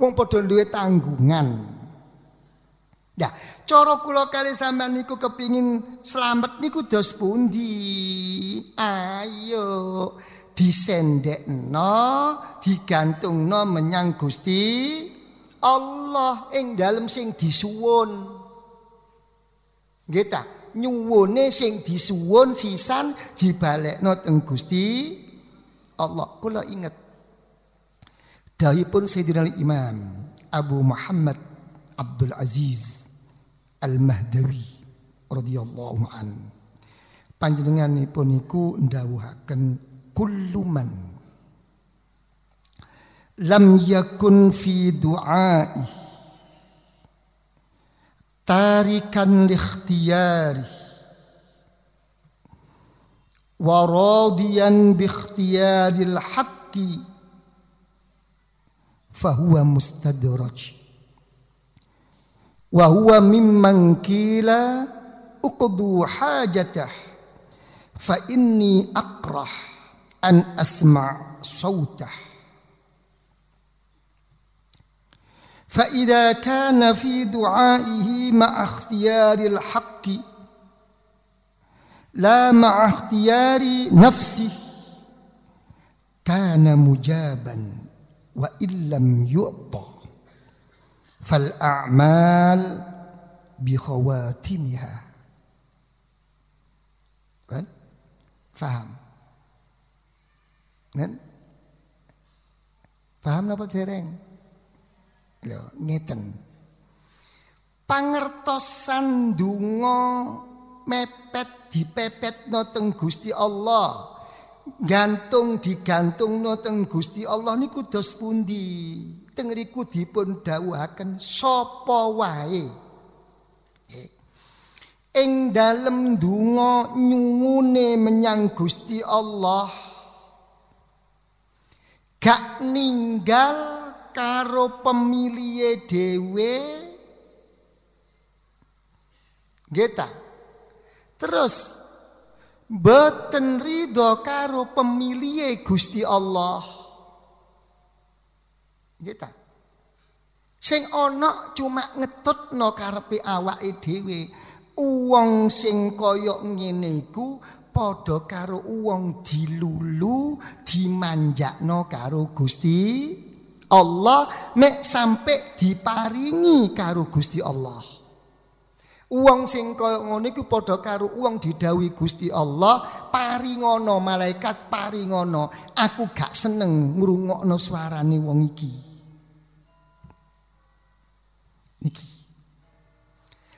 wong padha duwe tanggungan. Ya, cara kula kali sampean niku kepingin selamat niku dos pundi? Ayo disendekno, digantungno menyang Gusti Allah ing dalem sing disuwun. Nggih ta? Nyuwune sing disuwun sisan dibalekno teng Gusti Allah. Kula inget dahipun Sayyidina Imam Abu Muhammad Abdul Aziz Al-Mahdawi radhiyallahu an. Panjenenganipun niku ndawuhaken kullu man lam yakun fi du'ai. Tarikan likhtiyari wa radiyan bi ikhtiyaril haqqi fahuwa mustadraj. Wa huwa mimman kila uqdu hajatah. Fa inni akrah an asma' sawtah فإذا كان في دعائه مع اختيار الحق لا مع اختيار نفسه كان مجابا وإن لم يعطى فالأعمال بخواتمها. فهم. فهم apa dereng? Lho, ngeten. Pangertosan donga mepet dipepetno teng Gusti Allah. Gantung digantungno teng Gusti Allah niku dos pundi? Teng riku dipun dawuhaken sapa wae. Ing dalem donga nyuwune menyang Gusti Allah gak ninggal karo pemilih dewe Geta. Terus boten ridho karo pemilih Gusti Allah. Geta. Sing ana cuma ngetutno karepe awake dhewe. Wong sing kaya ngene iku padha karo wong dilulu dimanjakno karo Gusti Allah mek sampai diparingi karo Gusti Allah. Uang sing kaya ngono iku padha karo uang didhawuhi Gusti Allah, paringono malaikat paringono, aku gak seneng ngrungokno suarane wong iki. Niki.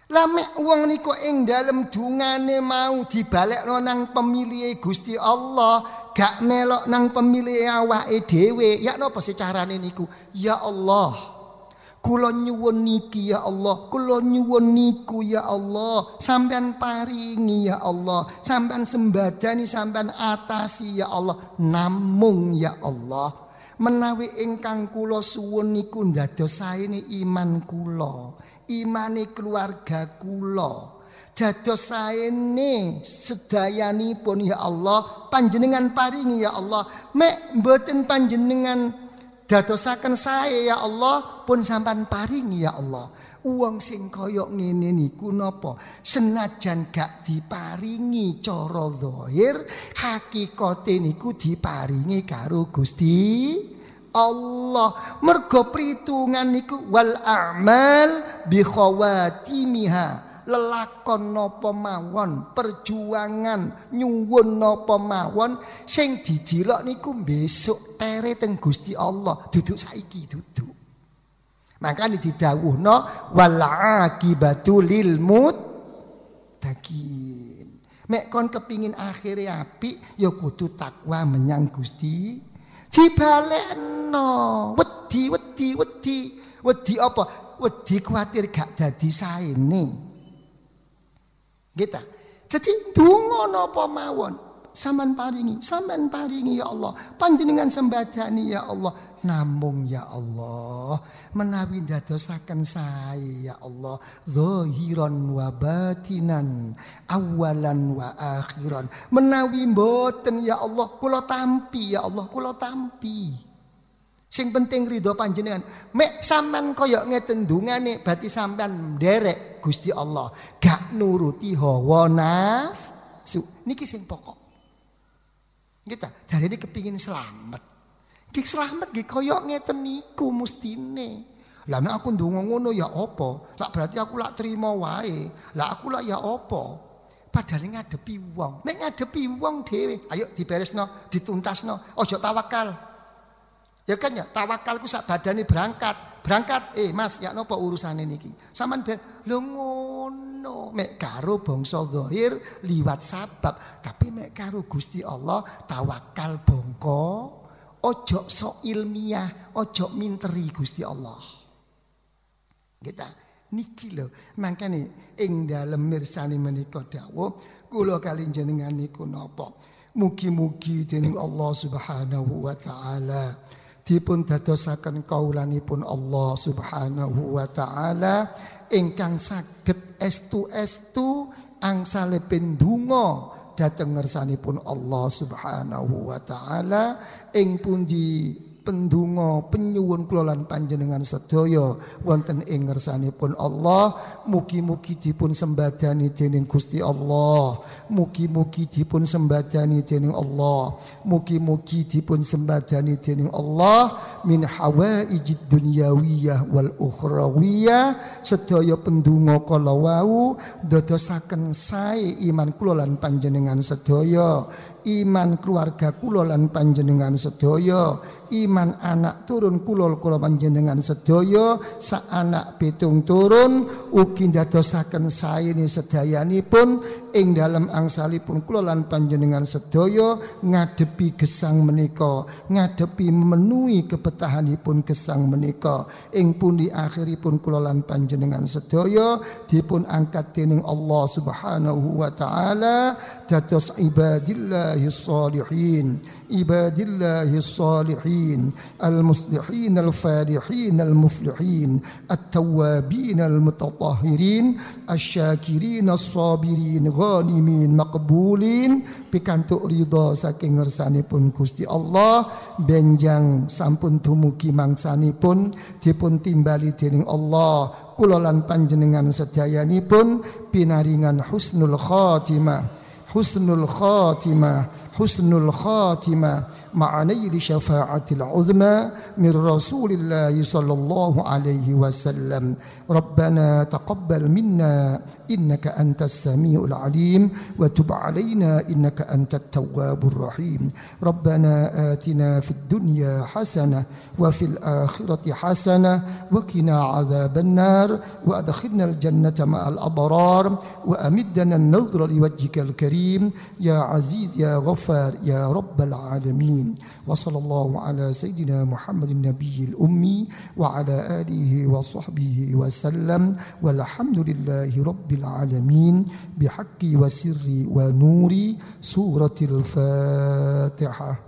Lamek uang niku ing dalem dungane mau dibalekno nang pemilih Gusti Allah, gak melok nang pemilih awake dhewe. Ya napa secarane niku? Ya Allah kula nyuwun niki ya Allah. Kula nyuwun niku ya Allah. Sampean paringi ya Allah. Sampean sembadani sampean atasi ya Allah. Namung ya Allah. Menawi ingkang kula suwun niku ndadosaini iman kula imane keluarga kula dados saene sedayanipun ya Allah. Panjenengan paringi ya Allah. Mek mboten panjenengan dadosaken saya ya Allah pun sampan paringi ya Allah. Uang sing kaya ngene niku napa? Senajan gak diparingi cara zahir hakikate niku diparingi karo Gusti Allah. Mergo pritungan niku wal a'mal bi khawatimiha lelakon napa mawon, perjuangan nyuwun napa mawon sing didilok niku besok tere teng Gusti Allah, duduk saiki duduk. Makanya didhawuhno wal akibatu lil muttaqin. Mek kon kepingin akhire apik ya kudu takwa menyang Gusti Dibalekno. Wedi, wedi, wedi. Wedi apa? Wedi kuatir gak dadi saene. Kita. Jadi donga napa mawon. Saman paringi, saman paringi ya Allah. Panjenengan sembadani ya Allah. Namung ya Allah menawi dadosaken sae ya Allah zahiran wa batinan awalan wa akhiran menawi mboten ya Allah kula tampi ya Allah kula tampi sing penting ridho panjenengan mek sampean kaya ngeten dungane berarti sampean nderek Gusti Allah gak nuruti hawa nafsu niki sing pokok kita dari ini kepingin selamat Ki selamat ki koyo ngeten niku mestine. Lah aku ndonga ngono ya apa? Lah berarti aku lak terima wae. Lah aku lak ya apa? Padahal ngadepi wong. Nek ngadepi wong dhewe, ayo diberesno, dituntasno. Ojo tawakal. Ya kan ya, tawakalku sak badane berangkat. Berangkat, eh Mas, ya napa urusane niki? Saman ber lho ngono. Mek karo bangsa zahir liwat sabab, tapi mek karo Gusti Allah tawakal bongko Ojo so ilmiah, ojo minteri Gusti Allah. Kita niki lho, makane ing dalem mirsani menika dawuh kula kali jenengan niku napa? Mugi-mugi dening Allah Subhanahu wa taala dipun dadosaken kaulanipun Allah Subhanahu wa taala ingkang saged estu-estu angsalipun donga dhateng ngersanipun Allah Subhanahu wa taala. Ing pundi pendungo penyuwun kula lan panjenengan sedaya wonten ing ngersanipun Allah mugi-mugi dipun sembadani dening Gusti Allah mugi-mugi dipun sembadani dening Allah mugi-mugi dipun sembadani dening Allah min hawaijid dunyawiyah wal ukhrawiyah sedaya pendungo kala wau dadosaken sae iman kula lan panjenengan sedaya iman keluarga kula lan panjenengan sedaya. Iman anak turun kulol kula panjenengan sedaya. Sa anak pitung turun ugi dadosaken saene sedayanipun ing dalam angsalipun kula lan panjenengan sedaya ngadepi gesang menika ngadepi memenuhi kebetahanipun gesang menika. Ing pundi akhiripun kula lan panjenengan sedaya dipun angkat dening Allah Subhanahu wa taala dados ibadillahis salihin. Ibadillahis salihin. Al muslihin al falihin al muflihin at tawabin al mutatahirin asy syakirin as sabirin ghanimin makbulin pikantuk ridho saking ngersanipun Gusti Allah benjang sampun tumuki mangsani pun, dipun timbali dening Allah kulalan panjenengan panjenengan sedayanipun pinaringan husnul khotimah husnul khotimah husnul khotimah مع نيل شفاعة العظمى من رسول الله صلى الله عليه وسلم. ربنا تقبل منا إنك أنت السميع العليم وتب علينا إنك أنت التواب الرحيم. ربنا آتنا في الدنيا حسنة وفي الآخرة حسنة وقنا عذاب النار وأدخلنا الجنة مع الأبرار وأمدنا النظر لوجهك الكريم. يا عزيز يا غفار يا رب العالمين وصلى الله على سيدنا محمد النبي الأمي وعلى آله وصحبه وسلم. والحمد لله رب العالمين. بحق وسر ونور سورة الفاتحة.